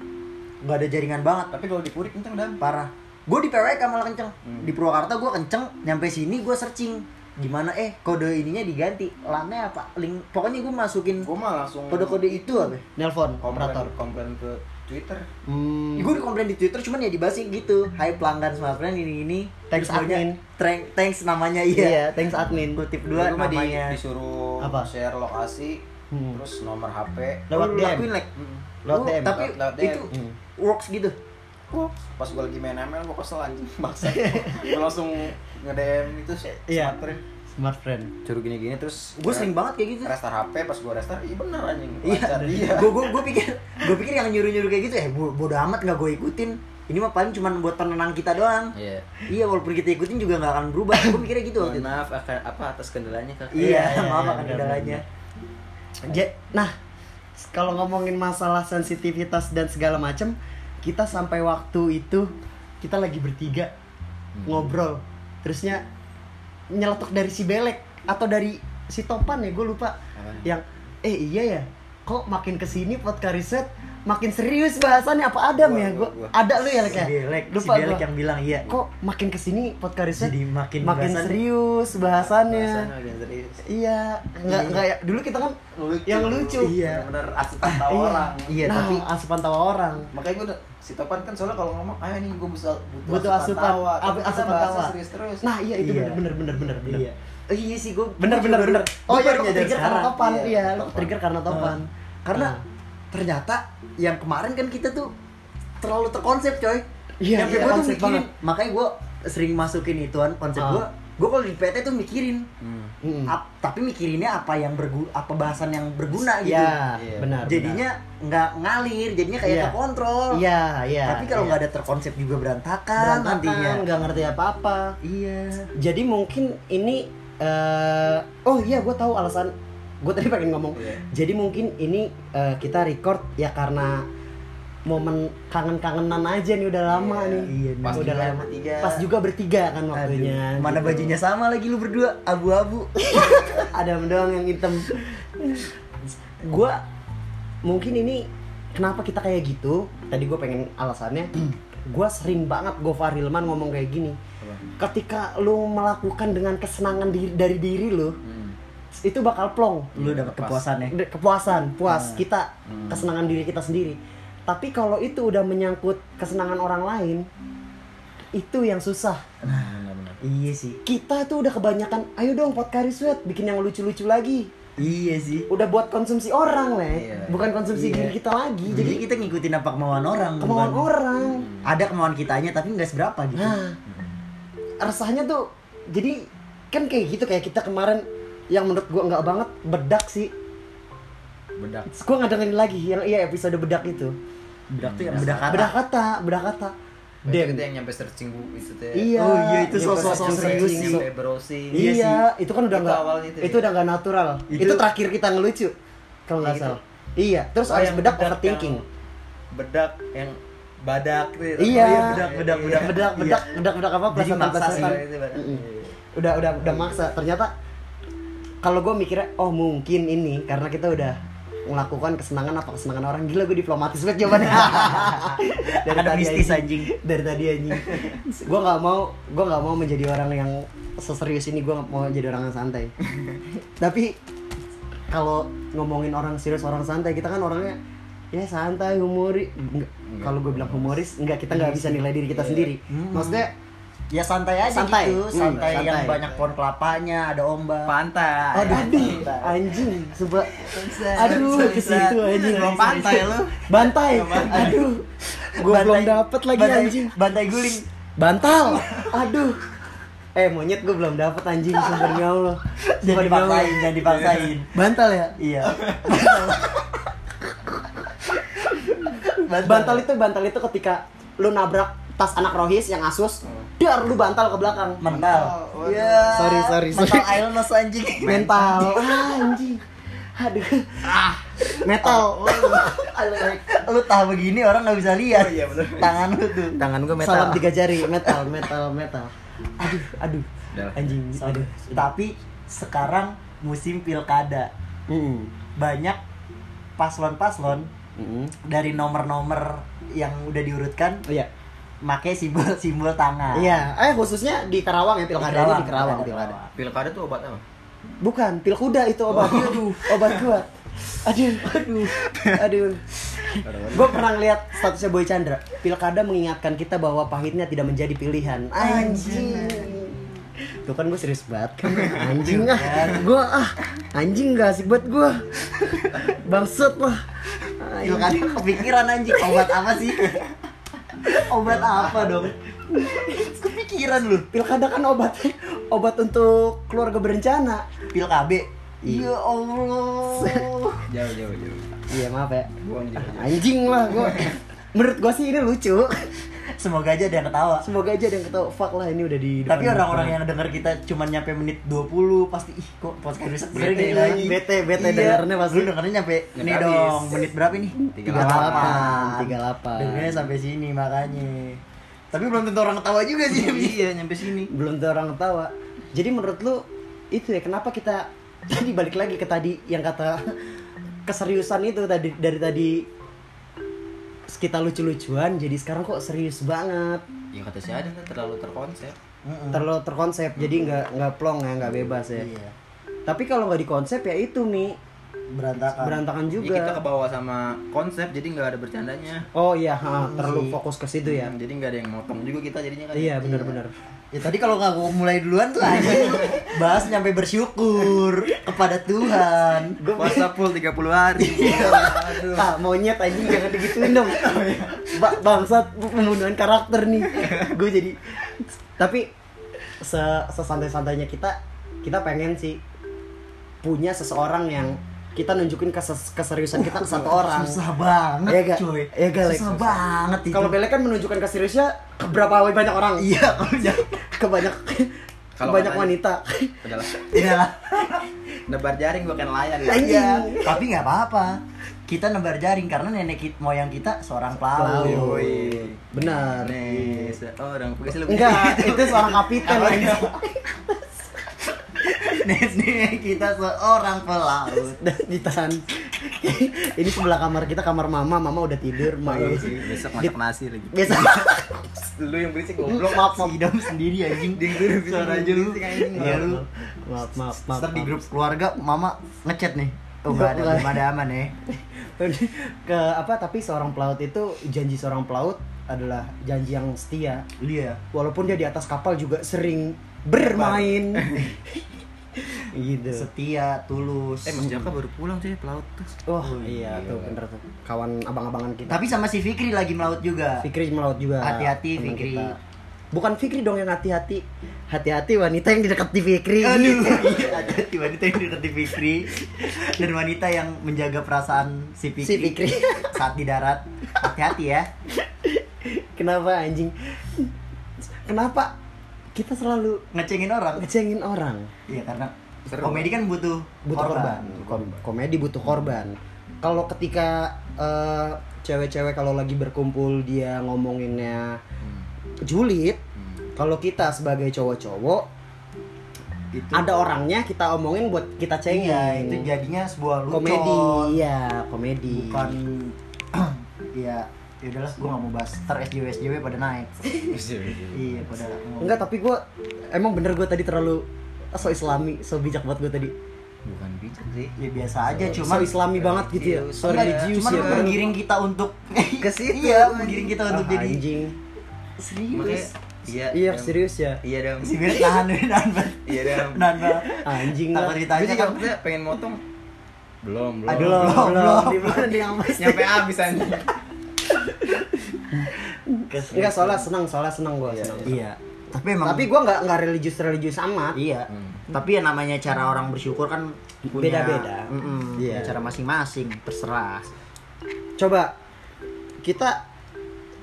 Nggak ada jaringan banget. Tapi kalau di Purik kenceng dah. Parah. Gue di PWK malah kenceng. Hmm. Di Purwakarta gue kenceng. Nyampe sini gue searching. Gimana eh kode ininya diganti. Lannya apa? Link. Pokoknya gue masukin Gue mah langsung kode-kode itu apa? nelpon komplain, operator komplain ke Twitter. hmm. Gue dikomplain di Twitter cuman ya dibasin gitu. Hai pelanggan smartphone ini ini. Thanks, Terus admin. Thank- thanks namanya iya iya. thanks admin Gue tip Dua gue mah di, namanya. disuruh Apa? share lokasi, Hmm. terus nomor HP. Lewat DM. lakuin like. Lewat Oh, DM. Tapi Lewat- lewat DM. itu Hmm. works gitu. Wah, pas gue lagi main ML gue kesel anjing maksa. gue langsung nge-DM itu Iya. smartphone. smart friend Suruh gini-gini terus Gue sering banget kayak gitu. restart HP pas gue restart iya bener anjing Iya, lancar iya gue gue gue pikir gue pikir yang nyuruh nyuruh kayak gitu eh bo- bodo amat nggak gue ikutin. Ini mah paling cuma buat penenang kita doang. iya Iya walaupun kita ikutin juga nggak akan berubah. Gue mikirnya gitu waktu itu. maaf akan apa atas kendalanya kak Iya, Iya, iya, maaf iya, akan benar, kendalanya. Ja- nah kalau ngomongin masalah sensitivitas dan segala macem kita sampai waktu itu kita lagi bertiga ngobrol terusnya nyeletuk dari si belek atau dari si topan ya gue lupa Apaan? yang eh iya ya kok makin ke sini podcast riset makin serius bahasannya apa Adam Gua, ya gua, gue gua. ada lu ya Lek Si ya si lupa Belek gua. yang bilang iya. kok makin ke sini podcast riset Jadi makin makin bahasan- serius bahasannya Bahasannya makin serius iya nggak Iya. nggak ya dulu kita kan lucu Yang lucu. Iya. bener asupan tawa orang Iya, nah, tapi asupan tawa orang makanya gue udah si Topan kan soalnya kalau ngomong ayo nih gue butuh Butuh asupan- tawa Tapi asupan tawa. serius terus nah iya itu Iya. bener bener bener bener Iya. Oh, iya sih gue. bener bener bener oh iya lo trigger karena topan Iya, iya lo trigger karena topan Karena. Ternyata yang kemarin kan kita tuh terlalu terkonsep coy. Iya, Yang iya, gue tuh mikirin. banget. Makanya gue sering masukin ituan konsep Ah. gue. Gue kalau di PT tuh mikirin. hmm. Mm. Ap- tapi mikirinnya apa yang berguna, apa bahasan yang berguna gitu. Iya, Iya. benar. Jadinya nggak ngalir, jadinya kayak Iya. terkontrol. Iya, iya. Tapi kalau iya. nggak ada terkonsep juga berantakan, nantinya. berantakan, nggak ngerti apa-apa. Iya. Jadi mungkin ini eh oh iya gue tahu alasan gue tadi pengen ngomong. Iya. Jadi mungkin ini eh, kita record ya karena momen kangen-kangenan aja nih udah lama Iya, nih. iya, nih. Pas udah juga lama. bertiga. Pas juga bertiga kan waktunya. Aduh, mana gitu. bajunya sama lagi lu berdua abu-abu Adam doang yang hitam. gua mungkin ini kenapa kita kayak gitu? Tadi gue pengen alasannya. gua sering banget Gofar Hilman ngomong kayak gini. Ketika lu melakukan dengan kesenangan diri, dari diri lu, Hmm. Itu bakal plong. lu dapat kepuasan ya kepuasan puas. Nah. kita Hmm. kesenangan diri kita sendiri. Tapi kalau itu udah menyangkut kesenangan orang lain itu yang susah. Benar-benar. iya sih. Kita tuh udah kebanyakan ayo dong podcast sweat bikin yang lucu-lucu lagi. Iya sih. Udah buat konsumsi orang le. Iya. bukan konsumsi Iya. diri kita lagi. Jadi jadi kita ngikutin apa kemauan orang kemauan bukan- orang ada kemauan kitanya tapi nggak seberapa gitu. Nah. Resahnya tuh jadi kan kayak gitu kayak kita kemarin yang menurut gua nggak banget bedak sih Bedak. gua nggak dengerin lagi yang iya episode bedak itu bedak tuh yang Hmm. bedak kata bedak kata bedak kata Itu Dem. kita yang nyampe searching bu itu teh. Iya. Oh iya, itu Iya, sosok sosok serius sih. Browsing. Iya Iya, itu kan udah Itu nggak itu itu, ya? udah nggak natural. Itu, Itu- terakhir kita ngelucu kalau nggak Iya, gitu. salah. Iya, terus Oh, yang bedak bedak overthinking. yang- Bedak yang badak gitu. Iya. Oh iya, bedak, bedak, Bedak, bedak, bedak, bedak, bedak apa? Jadi Plesetan, maksa sih. plesetan. Iya, itu badak. Mm-mm. Udah, udah, udah maksa. Ternyata kalau gue mikirnya, oh mungkin ini karena kita udah melakukan kesenangan apa kesenangan orang. Gila gue diplomatis banget jawabannya. Dari Ada tadi mistis, anjing. dari tadi anjing. Gue nggak mau gue nggak mau menjadi orang yang seserius ini. Gue mau jadi orang yang santai. Tapi kalau ngomongin orang serius orang santai kita kan orangnya ya santai humori Nggak, kalau gue bilang humoris enggak kita nggak bisa nilai diri kita sendiri. Maksudnya ya santai aja Santai. gitu. Hmm, santai, yang santai. banyak pohon kelapanya ada ombak. Pantai. aduh, aduh anjing. Coba. Aduh ke situ anjing. Pantai lu. bantai. Aduh. Gue belum dapet lagi bantai- anjing. bantai guling. Bantal. Aduh. Eh monyet gue belum dapet anjing. Sumpah demi Allah. Jangan dipaksain jangan dipaksain. Bantal ya? Iya. Bantal itu bantal itu ketika lu nabrak tas anak rohis yang asus dar lu bantal ke belakang. Mental. Oh, Iya. Sorry, sorry, mental sorry. illness anjing. Mental. Ah, anjing. Aduh. Ah. Metal. Lu tahu begini orang nggak bisa lihat. Oh, iya, bener. tangan lu tuh. Tangan gua metal. salam tiga jari. Metal metal metal. Aduh aduh. Anjing aduh tapi sekarang musim pilkada. Mm-mm. banyak paslon-paslon Mm-mm. dari nomor-nomor yang udah diurutkan. Iya make simbol-simbol tangan. Iya eh khususnya di Karawang ya pilkada ini di Karawang pilkada. pilkada tuh obat apa? bukan pil kuda itu obat. Aduh obat kuat aduh aduh. aduh. Gue pernah ngeliat statusnya Boy Chandra. Pilkada mengingatkan kita bahwa pahitnya tidak menjadi pilihan. Anjing. Tuh kan gue serius banget kan. Anjing. Ah. Gue ah. Anjing gak asik banget gue Bangsat lah pilkada kepikiran anjing. Obat apa sih obat apa dong? Kepikiran lu. Pilkada kan obat Obat untuk keluarga berencana. Pil KB ya Allah. Jauh jauh jauh. Iya maaf ya. Buang jauh. jauh. Anjing lah gue Menurut gue sih ini lucu semoga aja ada yang ketawa Semoga aja ada yang ketawa Fuck lah ini udah di tapi orang-orang yang denger kita cuma nyampe menit 20 pasti ih kok podcast riset Bete lagi. Bete, bete dengernya pasti. Lu dengernya nyampe ini dong, menit berapa nih? 38 38 Dengernya sampai sini makanya. Tapi belum tentu orang ketawa juga sih. Iya nyampe sini. Belum tuh orang ketawa Jadi menurut lu Itu ya kenapa kita Tadi balik lagi ke tadi Yang kata Keseriusan itu tadi Dari tadi kita lucu-lucuan jadi sekarang kok serius banget Ya kata si Adam kan terlalu terkonsep. Terlalu terkonsep jadi nggak nggak plong ya nggak bebas ya Iya. tapi kalau nggak dikonsep ya itu mi Berantakan. berantakan Ya, juga kita ke bawah sama konsep jadi nggak ada bercandanya. oh iya ha, terlalu fokus ke situ ya Hmm, jadi nggak ada yang motong juga kita jadinya kan. iya benar-benar Ya tadi kalau nggak gua mulai duluan tuh anjing. Bahas nyampe bersyukur kepada Tuhan. Puasa full 30 hari. Aduh. ah monyet anjing jangan digituin dong ba bangsat pembunuhan karakter nih gue jadi tapi se sesantai santainya kita kita pengen sih punya seseorang yang kita nunjukin keses- keseriusan kita ke satu orang Susah banget, Iya gak? cuy. Iya gak, Lex? Susah banget itu. kalau Bele kan menunjukkan keseriusnya ke berapa banyak orang iya, ke banyak ke Kalau banyak wanita Udahlah. Iya lah. Nebar jaring gua kan layan. Anjing. Iya, tapi nggak apa-apa. kita nebar jaring karena nenek kita, moyang kita seorang pelaut. Pelaut. Yoi. Benar. Nih, seorang Enggak, itu seorang kapiten Nenek kita seorang pelaut. Dan ditahan. Ini sebelah kamar kita kamar mama, mama udah tidur, Iya sih, besok masak nasi lagi. biasa. Lu yang berisik Goblok maaf maaf idam sendiri anjing. Ding, Suara ding, lu. Iya lu. maaf maaf maaf. Ntar di grup keluarga mama ngechat nih. Oh enggak ada, belum ada aman ya. ke apa tapi seorang pelaut itu janji seorang pelaut adalah janji yang setia Iya. walaupun dia di atas kapal juga sering bermain gitu Setia, tulus. Eh, Mas Jaka baru pulang sih pelaut tuh. oh, Oh, iya, iya. tuh bener tuh kawan abang-abangan kita Tapi sama si Fikri lagi melaut juga. Fikri melaut juga Hati-hati, Fikri. kita. bukan Fikri dong yang hati-hati hati-hati wanita yang di dekat di Fikri Aduh, iya, hati-hati wanita yang dekat Fikri dan wanita yang menjaga perasaan si Fikri, Si Fikri. saat di darat. Hati-hati ya. kenapa anjing kenapa kita selalu Ngecengin orang. ngecengin orang Iya karena Seru. komedi kan butuh butuh korban, Kom- komedi butuh korban kalau ketika eh, cewek-cewek kalau lagi berkumpul dia ngomonginnya julid Hmm. kalau kita sebagai cowok-cowok Itu ada orangnya kita omongin buat kita cengin Iya, itu jadinya sebuah lucon. komedi iya komedi Bukan Iya, ya udahlah gue gak mau bahas Ntar SJW SJW pada naik Iya, pada ngomong. enggak tapi gue emang bener gue tadi terlalu so islami so bijak buat gue tadi Bukan bijak sih. Ya biasa aja, so cuman islami banget gitu ya so religius cuman ya menggiring kita untuk Ke situ. Iya, menggiring kita untuk Ah, jadi anjing serius. iya. iya serius ya Iya, Dam. Si nih, nahan banget. Iya, Dam. Nahan banget. anjing Takut lah ditanya kan. pengen motong. Belum, belum. Aduh, belum belum, belum belum. di mana yang Nyampe habis anjing. enggak soalnya senang soalnya senang gue senang Iya. Tapi emang tapi gue nggak nggak religius religius amat Iya. Hmm. Tapi ya namanya cara orang bersyukur kan Beda-beda. Mm-mm, Iya. Cara masing-masing, terserah. coba kita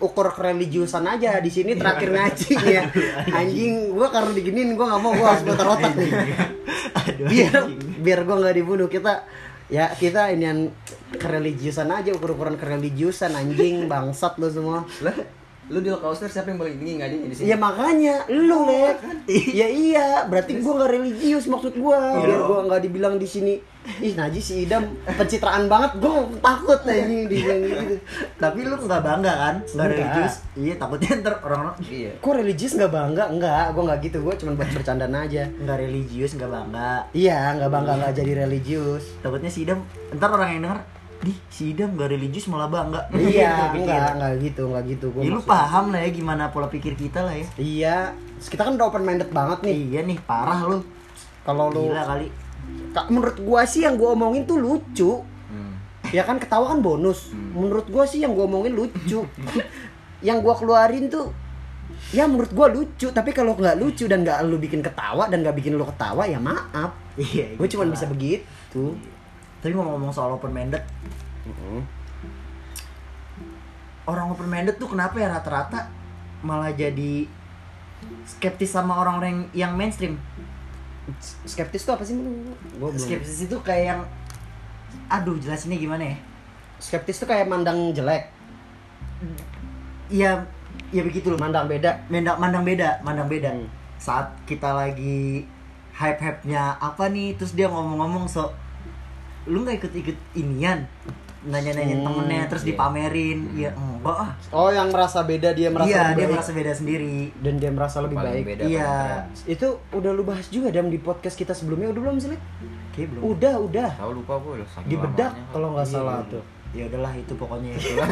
ukur kereligiusan aja di sini terakhir ngaji ya anjing gua karena diginin gua nggak mau gua harus putar otak nih Aduh. biar biar gua nggak dibunuh kita ya kita ini yang kereligiusan aja ukur ukuran kereligiusan anjing bangsat lu semua lu di Lokauster siapa yang paling tinggi ngajinya di sini? Ya makanya lu lek. Ya iya, berarti gua nggak religius maksud gua. Iya. Biar gua nggak dibilang di sini ih najis si Idam pencitraan banget. Gua takut anjing dibilang gitu. Tapi lu nggak bangga kan? Nggak Enggak. religius. Iya, takutnya ntar orang-orang Iya. Kok religius nggak bangga? Enggak, gua nggak gitu. Gua cuma buat bercandaan aja. nggak religius, nggak bangga. Iya, nggak bangga nggak jadi religius. Takutnya si Idam, ntar orang yang denger, di si Idam nggak religius malah bangga. iya, Gitu, enggak, pikir. enggak gitu, enggak gitu. Gua Ya lu paham lah ya gimana pola pikir kita lah ya. Iya, Terus kita kan udah open minded banget nih. Iya nih, parah lu. Kalau lu Gila kali. Ka- menurut gua sih yang gua omongin tuh lucu. Hmm. ya kan ketawa kan bonus menurut gua sih yang gua omongin lucu yang gua keluarin tuh ya menurut gua lucu tapi kalau nggak lucu dan nggak lu bikin ketawa dan nggak bikin lu ketawa ya maaf Iya. gue cuma gitu bisa begitu Tapi ngomong-ngomong soal open minded, orang open minded tuh kenapa ya rata-rata malah jadi skeptis sama orang-orang yang mainstream. skeptis tuh apa sih gua belum Skeptis itu kayak yang aduh jelasinnya gimana ya? skeptis tuh kayak mandang jelek Iya, ya begitu loh. mandang beda Mandang, mandang beda, mandang beda. Hmm. Saat kita lagi hype-hype-nya apa nih, terus dia ngomong-ngomong so lu nggak ikut-ikut inian nanya-nanya Hmm, temennya terus iya. dipamerin ya enggak ah oh yang merasa beda dia merasa iya dia baik. merasa beda sendiri dan dia merasa lebih Paling baik beda, Iya. itu udah lu bahas juga dam di podcast kita sebelumnya udah belum sih? Kayak belum udah udah Tahu lupa gue saking di bedak kalau nggak Iya, salah iya. tuh ya udahlah itu pokoknya itulah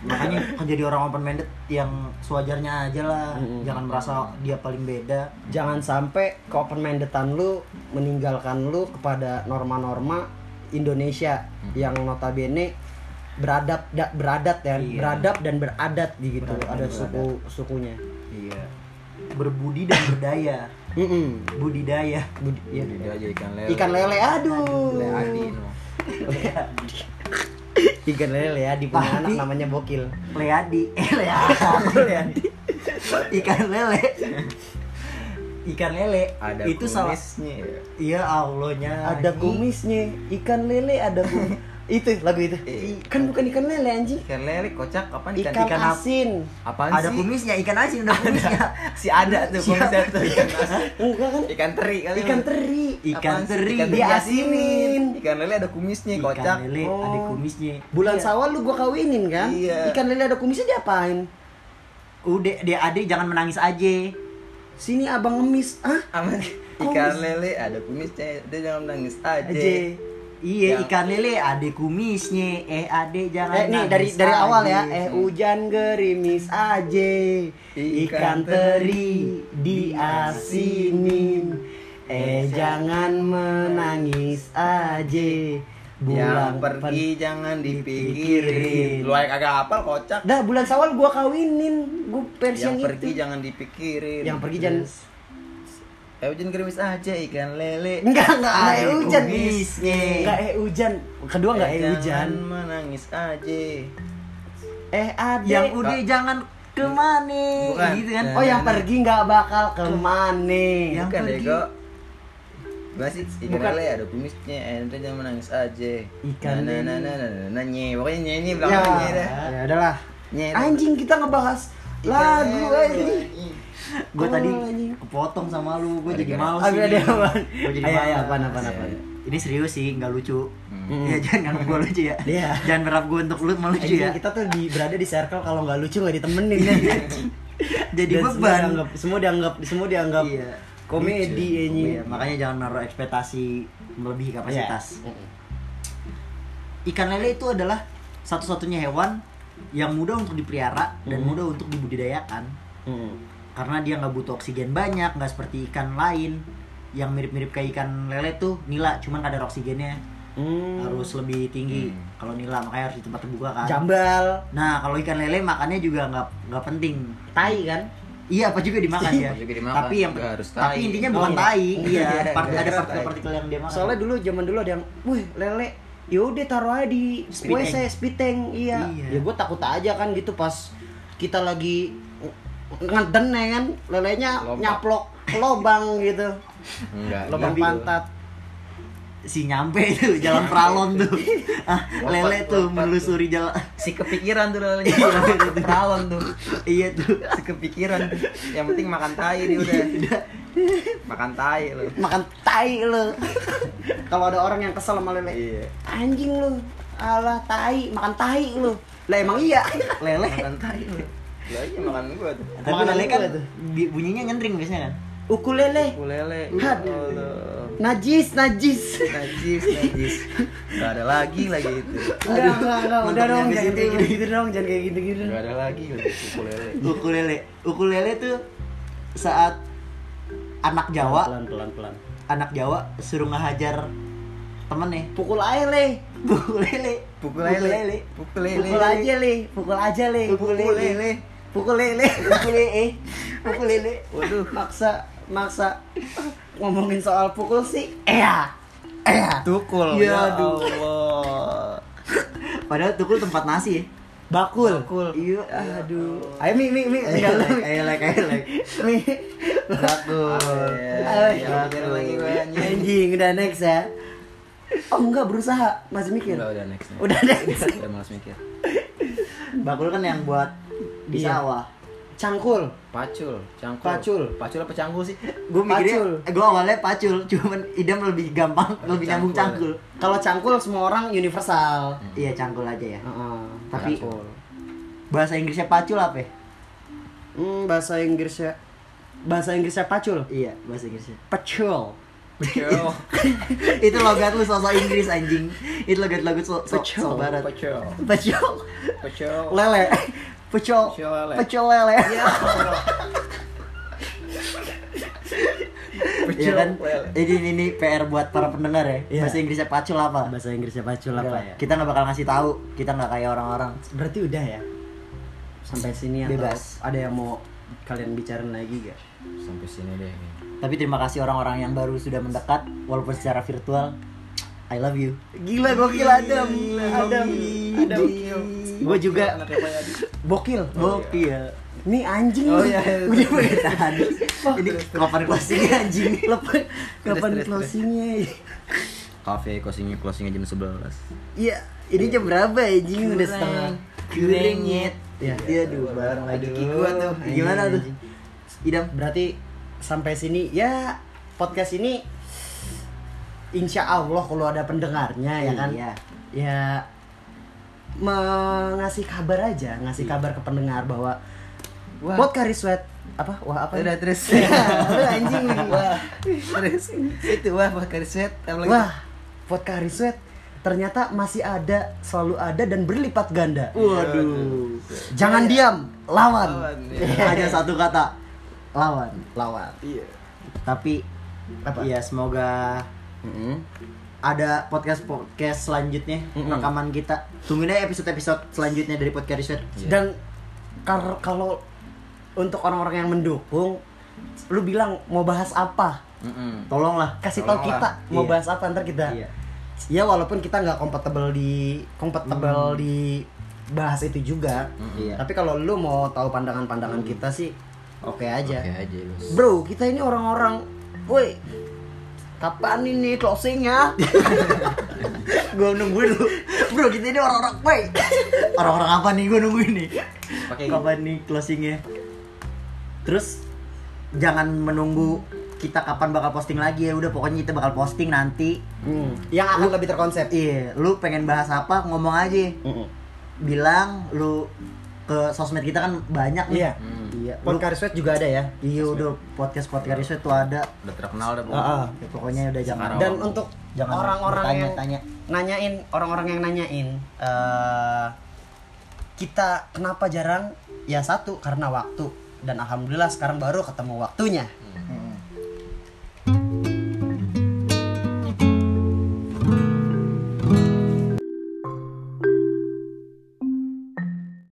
makanya kan jadi orang open minded yang sewajarnya aja lah Mm-mm. jangan merasa dia paling beda jangan sampai ke open mindedan lu meninggalkan lu kepada norma-norma Indonesia yang notabene beradab da- beradat ya Iya. beradab dan beradat gitu Beradab ada beradat. suku sukunya iya berbudi dan berdaya Mm-mm. budidaya Budi-. Lidah aja ikan lele. ikan lele aduh Lele adi no. ikan lele ya di punya anak namanya bokil leadi eh leadi leadi ikan lele ikan lele Ada itu kumisnya ya. iya allahnya ada kumisnya ikan lele ada kum Itu lagu itu. Iya. Kan bukan ikan lele anjing. Ikan lele kocak apaan Ikan, ikan, ikan asin. apaan ada sih? kumisnya ikan asin udah kumisnya si ada tuh kumisnya tuh ikan asin. Enggak kan? Ikan teri kali. Ikan teri. Ikan teri Ikan diasinin. Ikan lele ada kumisnya ikan kocak. lele Oh. ada kumisnya Bulan Iya. sawal lu gua kawinin kan? Iya. Ikan lele ada kumisnya diapain? udah dia adik jangan menangis aja Sini abang ngemis. Ah? Aman. Kumis. Ikan lele ada kumisnya. Dia jangan nangis aja. aja iya ikan lele ada kumisnya eh ade jangan Eh nih dari dari aja. awal ya. Eh hujan gerimis aja. Ikan Ikan teri diasinin. Eh jangan menangis aja. Yang Bulan pergi jangan dipikirin. Lu aja kagak hafal kocak. Dah bulan sawal gua kawinin. Gua versi Yang yang, pergi itu. jangan dipikirin. Yang pergi jangan Eh hujan gerimis aja ikan lele. Enggak, enggak, enggak eh hujan. Enggak eh hujan. Kedua enggak eh jangan hujan. menangis aja. Eh ada. yang udah jangan ke mana Bukan. gitu kan Oh yang pergi nggak bakal ke mana. Yang Bukan pergi. Dego. Gimana sih? Ikan Bukan. lele ada kumisnya, ente jangan menangis aja. Ikan nah, nah, nah, nah, nah, nah, nye. Pokoknya nye nye Ya, belakang nye dah. ya udahlah. Nye. Anjing kita ngebahas lagu anjing. gue Oh, tadi anjing. kepotong sama lu gue jadi gara- males Ada gue jadi males apaan, apaan, apaan? ini serius sih nggak lucu Hmm. ya jangan nganggap gue lucu ya Iya. jangan berharap gue untuk lu melucu Anjing, ya kita tuh di, berada di circle kalau nggak lucu nggak ditemenin ya. jadi Dan semua beban dianggap, semua dianggap semua dianggap Iya. Komedi anjing. Iya, makanya jangan naruh ekspektasi melebihi kapasitas Iya. ikan lele itu adalah satu-satunya hewan yang mudah untuk dipelihara dan Hmm. mudah untuk dibudidayakan Mm. karena dia nggak butuh oksigen banyak nggak seperti ikan lain yang mirip-mirip kayak ikan lele tuh nila cuman kadar oksigennya Mm. harus lebih tinggi Hmm. kalau nila makanya harus di tempat terbuka kan jambal, nah kalau ikan lele makannya juga nggak nggak penting tai kan? Iya apa juga dimakan ya juga dimakan, tapi yang nggak harus tapi tai. intinya Oh, bukan iya. tai iya Nggak part- ada harus tai. partikel-partikel yang dia makan Soalnya dulu zaman dulu ada yang, wih lele, yaudah taruh aja di Speed WC tank. speed tank, iya. Iya. Ya gue takut aja kan gitu pas kita lagi ngeden ya kan, lelenya Lompat. nyaplok ke lobang gitu, Enggak. lobang enggak. pantat. Si nyampe itu jalan pralon tuh ah lele tuh menelusuri jalan Si kepikiran tuh. Iya. Pralon tuh. iya tuh Si kepikiran tuh. Yang penting makan tai dia udah. makan tai lu. Makan tai lo. Kalau ada orang yang kesel sama lele, Iya. anjing lu, alah tai, makan tai lu. Lah emang iya, lele. Makan tai lu. Lah iya makan gua tuh. tapi Makanan lele kan bunyinya nyentring biasanya kan Ukulele, Ukulele. Aduh. Allah. najis, najis. Najis, najis. Gak ada lagi lagi itu. Enggak, enggak, enggak, udah dong, jangan kayak gitu-gitu dong, jangan kayak gitu-gitu. Gak ada lagi ukulele. ukulele ukulele tuh saat anak Jawa Pelan, pelan, pelan. anak Jawa suruh ngehajar temen nih Pukul aja, Le. ukulele Pukul lele. Pukul lele. Pukul aja, Le. Pukul aja, Le. Pukul lele. Pukul lele. ukulele ukulele Waduh. Maksa, maksa ngomongin soal pukul sih. Iya. Iya. Tukul. Ya, Ya aduh. Allah. padahal tukul tempat nasi ya Bakul. Bakul. iya Aduh. Ayo Mi, Mi, Mi. ayo like ayo like ayo like Mi. Bakul. Ya, ya, mikir lagi banyak. Anjing, udah next ya. Oh enggak berusaha, masih mikir. Udah, udah next. next. Udah next. Udah malas mikir. bakul kan yang buat di Iya. sawah Cangkul. Pacul, cangkul. Pacul. Pacul apa cangkul sih? gue mikirnya Pacul. gue awalnya pacul cuman idam lebih gampang lebih nyambung Cangkul. cangkul Kalau cangkul semua orang universal. iya cangkul aja ya Heeh. Tapi- Cangkul. bahasa Inggrisnya pacul apa ya? Hmm, bahasa Inggrisnya bahasa Inggrisnya pacul. iya bahasa Inggrisnya Pacul. Pacul. itu logat lu sosok Inggris anjing itu logat logat so, so, Pecel. so barat Pacul. Pacul. Pacul. Lele. Pecel. Pecel lele. Pecel lele. Iya kan ini ini, ini PR buat para pendengar ya Iya. bahasa Inggrisnya pacul apa Bahasa Inggrisnya pacul apa lah, ya? kita nggak bakal ngasih tahu kita nggak kayak orang-orang Berarti udah ya. Sampai sini atau Bebas. ada yang mau kalian bicarain lagi gak? Sampai sini deh. tapi terima kasih orang-orang yang baru sudah mendekat walaupun secara virtual I love you Gila gokil Adam. Adam. Adam. Gue juga bokil. Bopi ya Ini anjing Oh, iya, iya. Udah tadi ini kapan closingnya anjing kapan closingnya? kafe closingnya closingnya jam 11 Iya, ini jam berapa anjing? Udah setengah. Kurang, Nyet. Ya. Iya, aduh, bareng lagi Aduh, Kiku tuh. Gimana tuh? Idam. Berarti sampai sini ya podcast ini Insya Allah kalau ada pendengarnya ya kan Iya. ya mengasih kabar aja ngasih kabar ke pendengar bahwa Wah. podcast Riswet apa wah apa Udah terus. Lu anjing Wah. Terus itu wah pakai sweat apa lagi? wah podcast Riswet ternyata masih ada selalu ada dan berlipat ganda Waduh. jangan diam lawan, Lawan, Hanya satu kata. lawan lawan Iya. tapi apa Iya, semoga ada podcast podcast selanjutnya Mm-mm. rekaman kita tungguin aja episode episode selanjutnya dari podcast Research dan kar- kalau untuk orang-orang yang mendukung lu bilang mau bahas apa Mm-mm. tolonglah kasih tahu Tolonglah. kita mau Iya. bahas apa ntar kita Iya. ya walaupun kita nggak kompatibel di kompatibel di bahas itu juga Iya. tapi kalau lu mau tahu pandangan-pandangan kita sih oke aja Oke aja bro kita ini orang-orang woi kapan ini closingnya gue nungguin lu. Bro kita ini orang-orang woi. Orang-orang apa nih gue nungguin nih? Pakai kapan nih closingnya? Terus jangan menunggu kita kapan bakal posting lagi ya. Udah pokoknya kita bakal posting nanti. Hmm, yang akan lebih terkonsep. Iya lu pengen bahas apa ngomong aja. Mm-mm. bilang lu ke sosmed kita kan banyak nih Iya. Hmm. iya podcast Riswet juga ada ya iya udah podcast podcast riset tuh ada udah terkenal dah bos Ah, ah. Ya, pokoknya udah jangan Sekarang. dan untuk jangan orang-orang yang tanya nanyain orang-orang yang nanyain eh kita kenapa jarang ya satu karena waktu dan alhamdulillah sekarang baru ketemu waktunya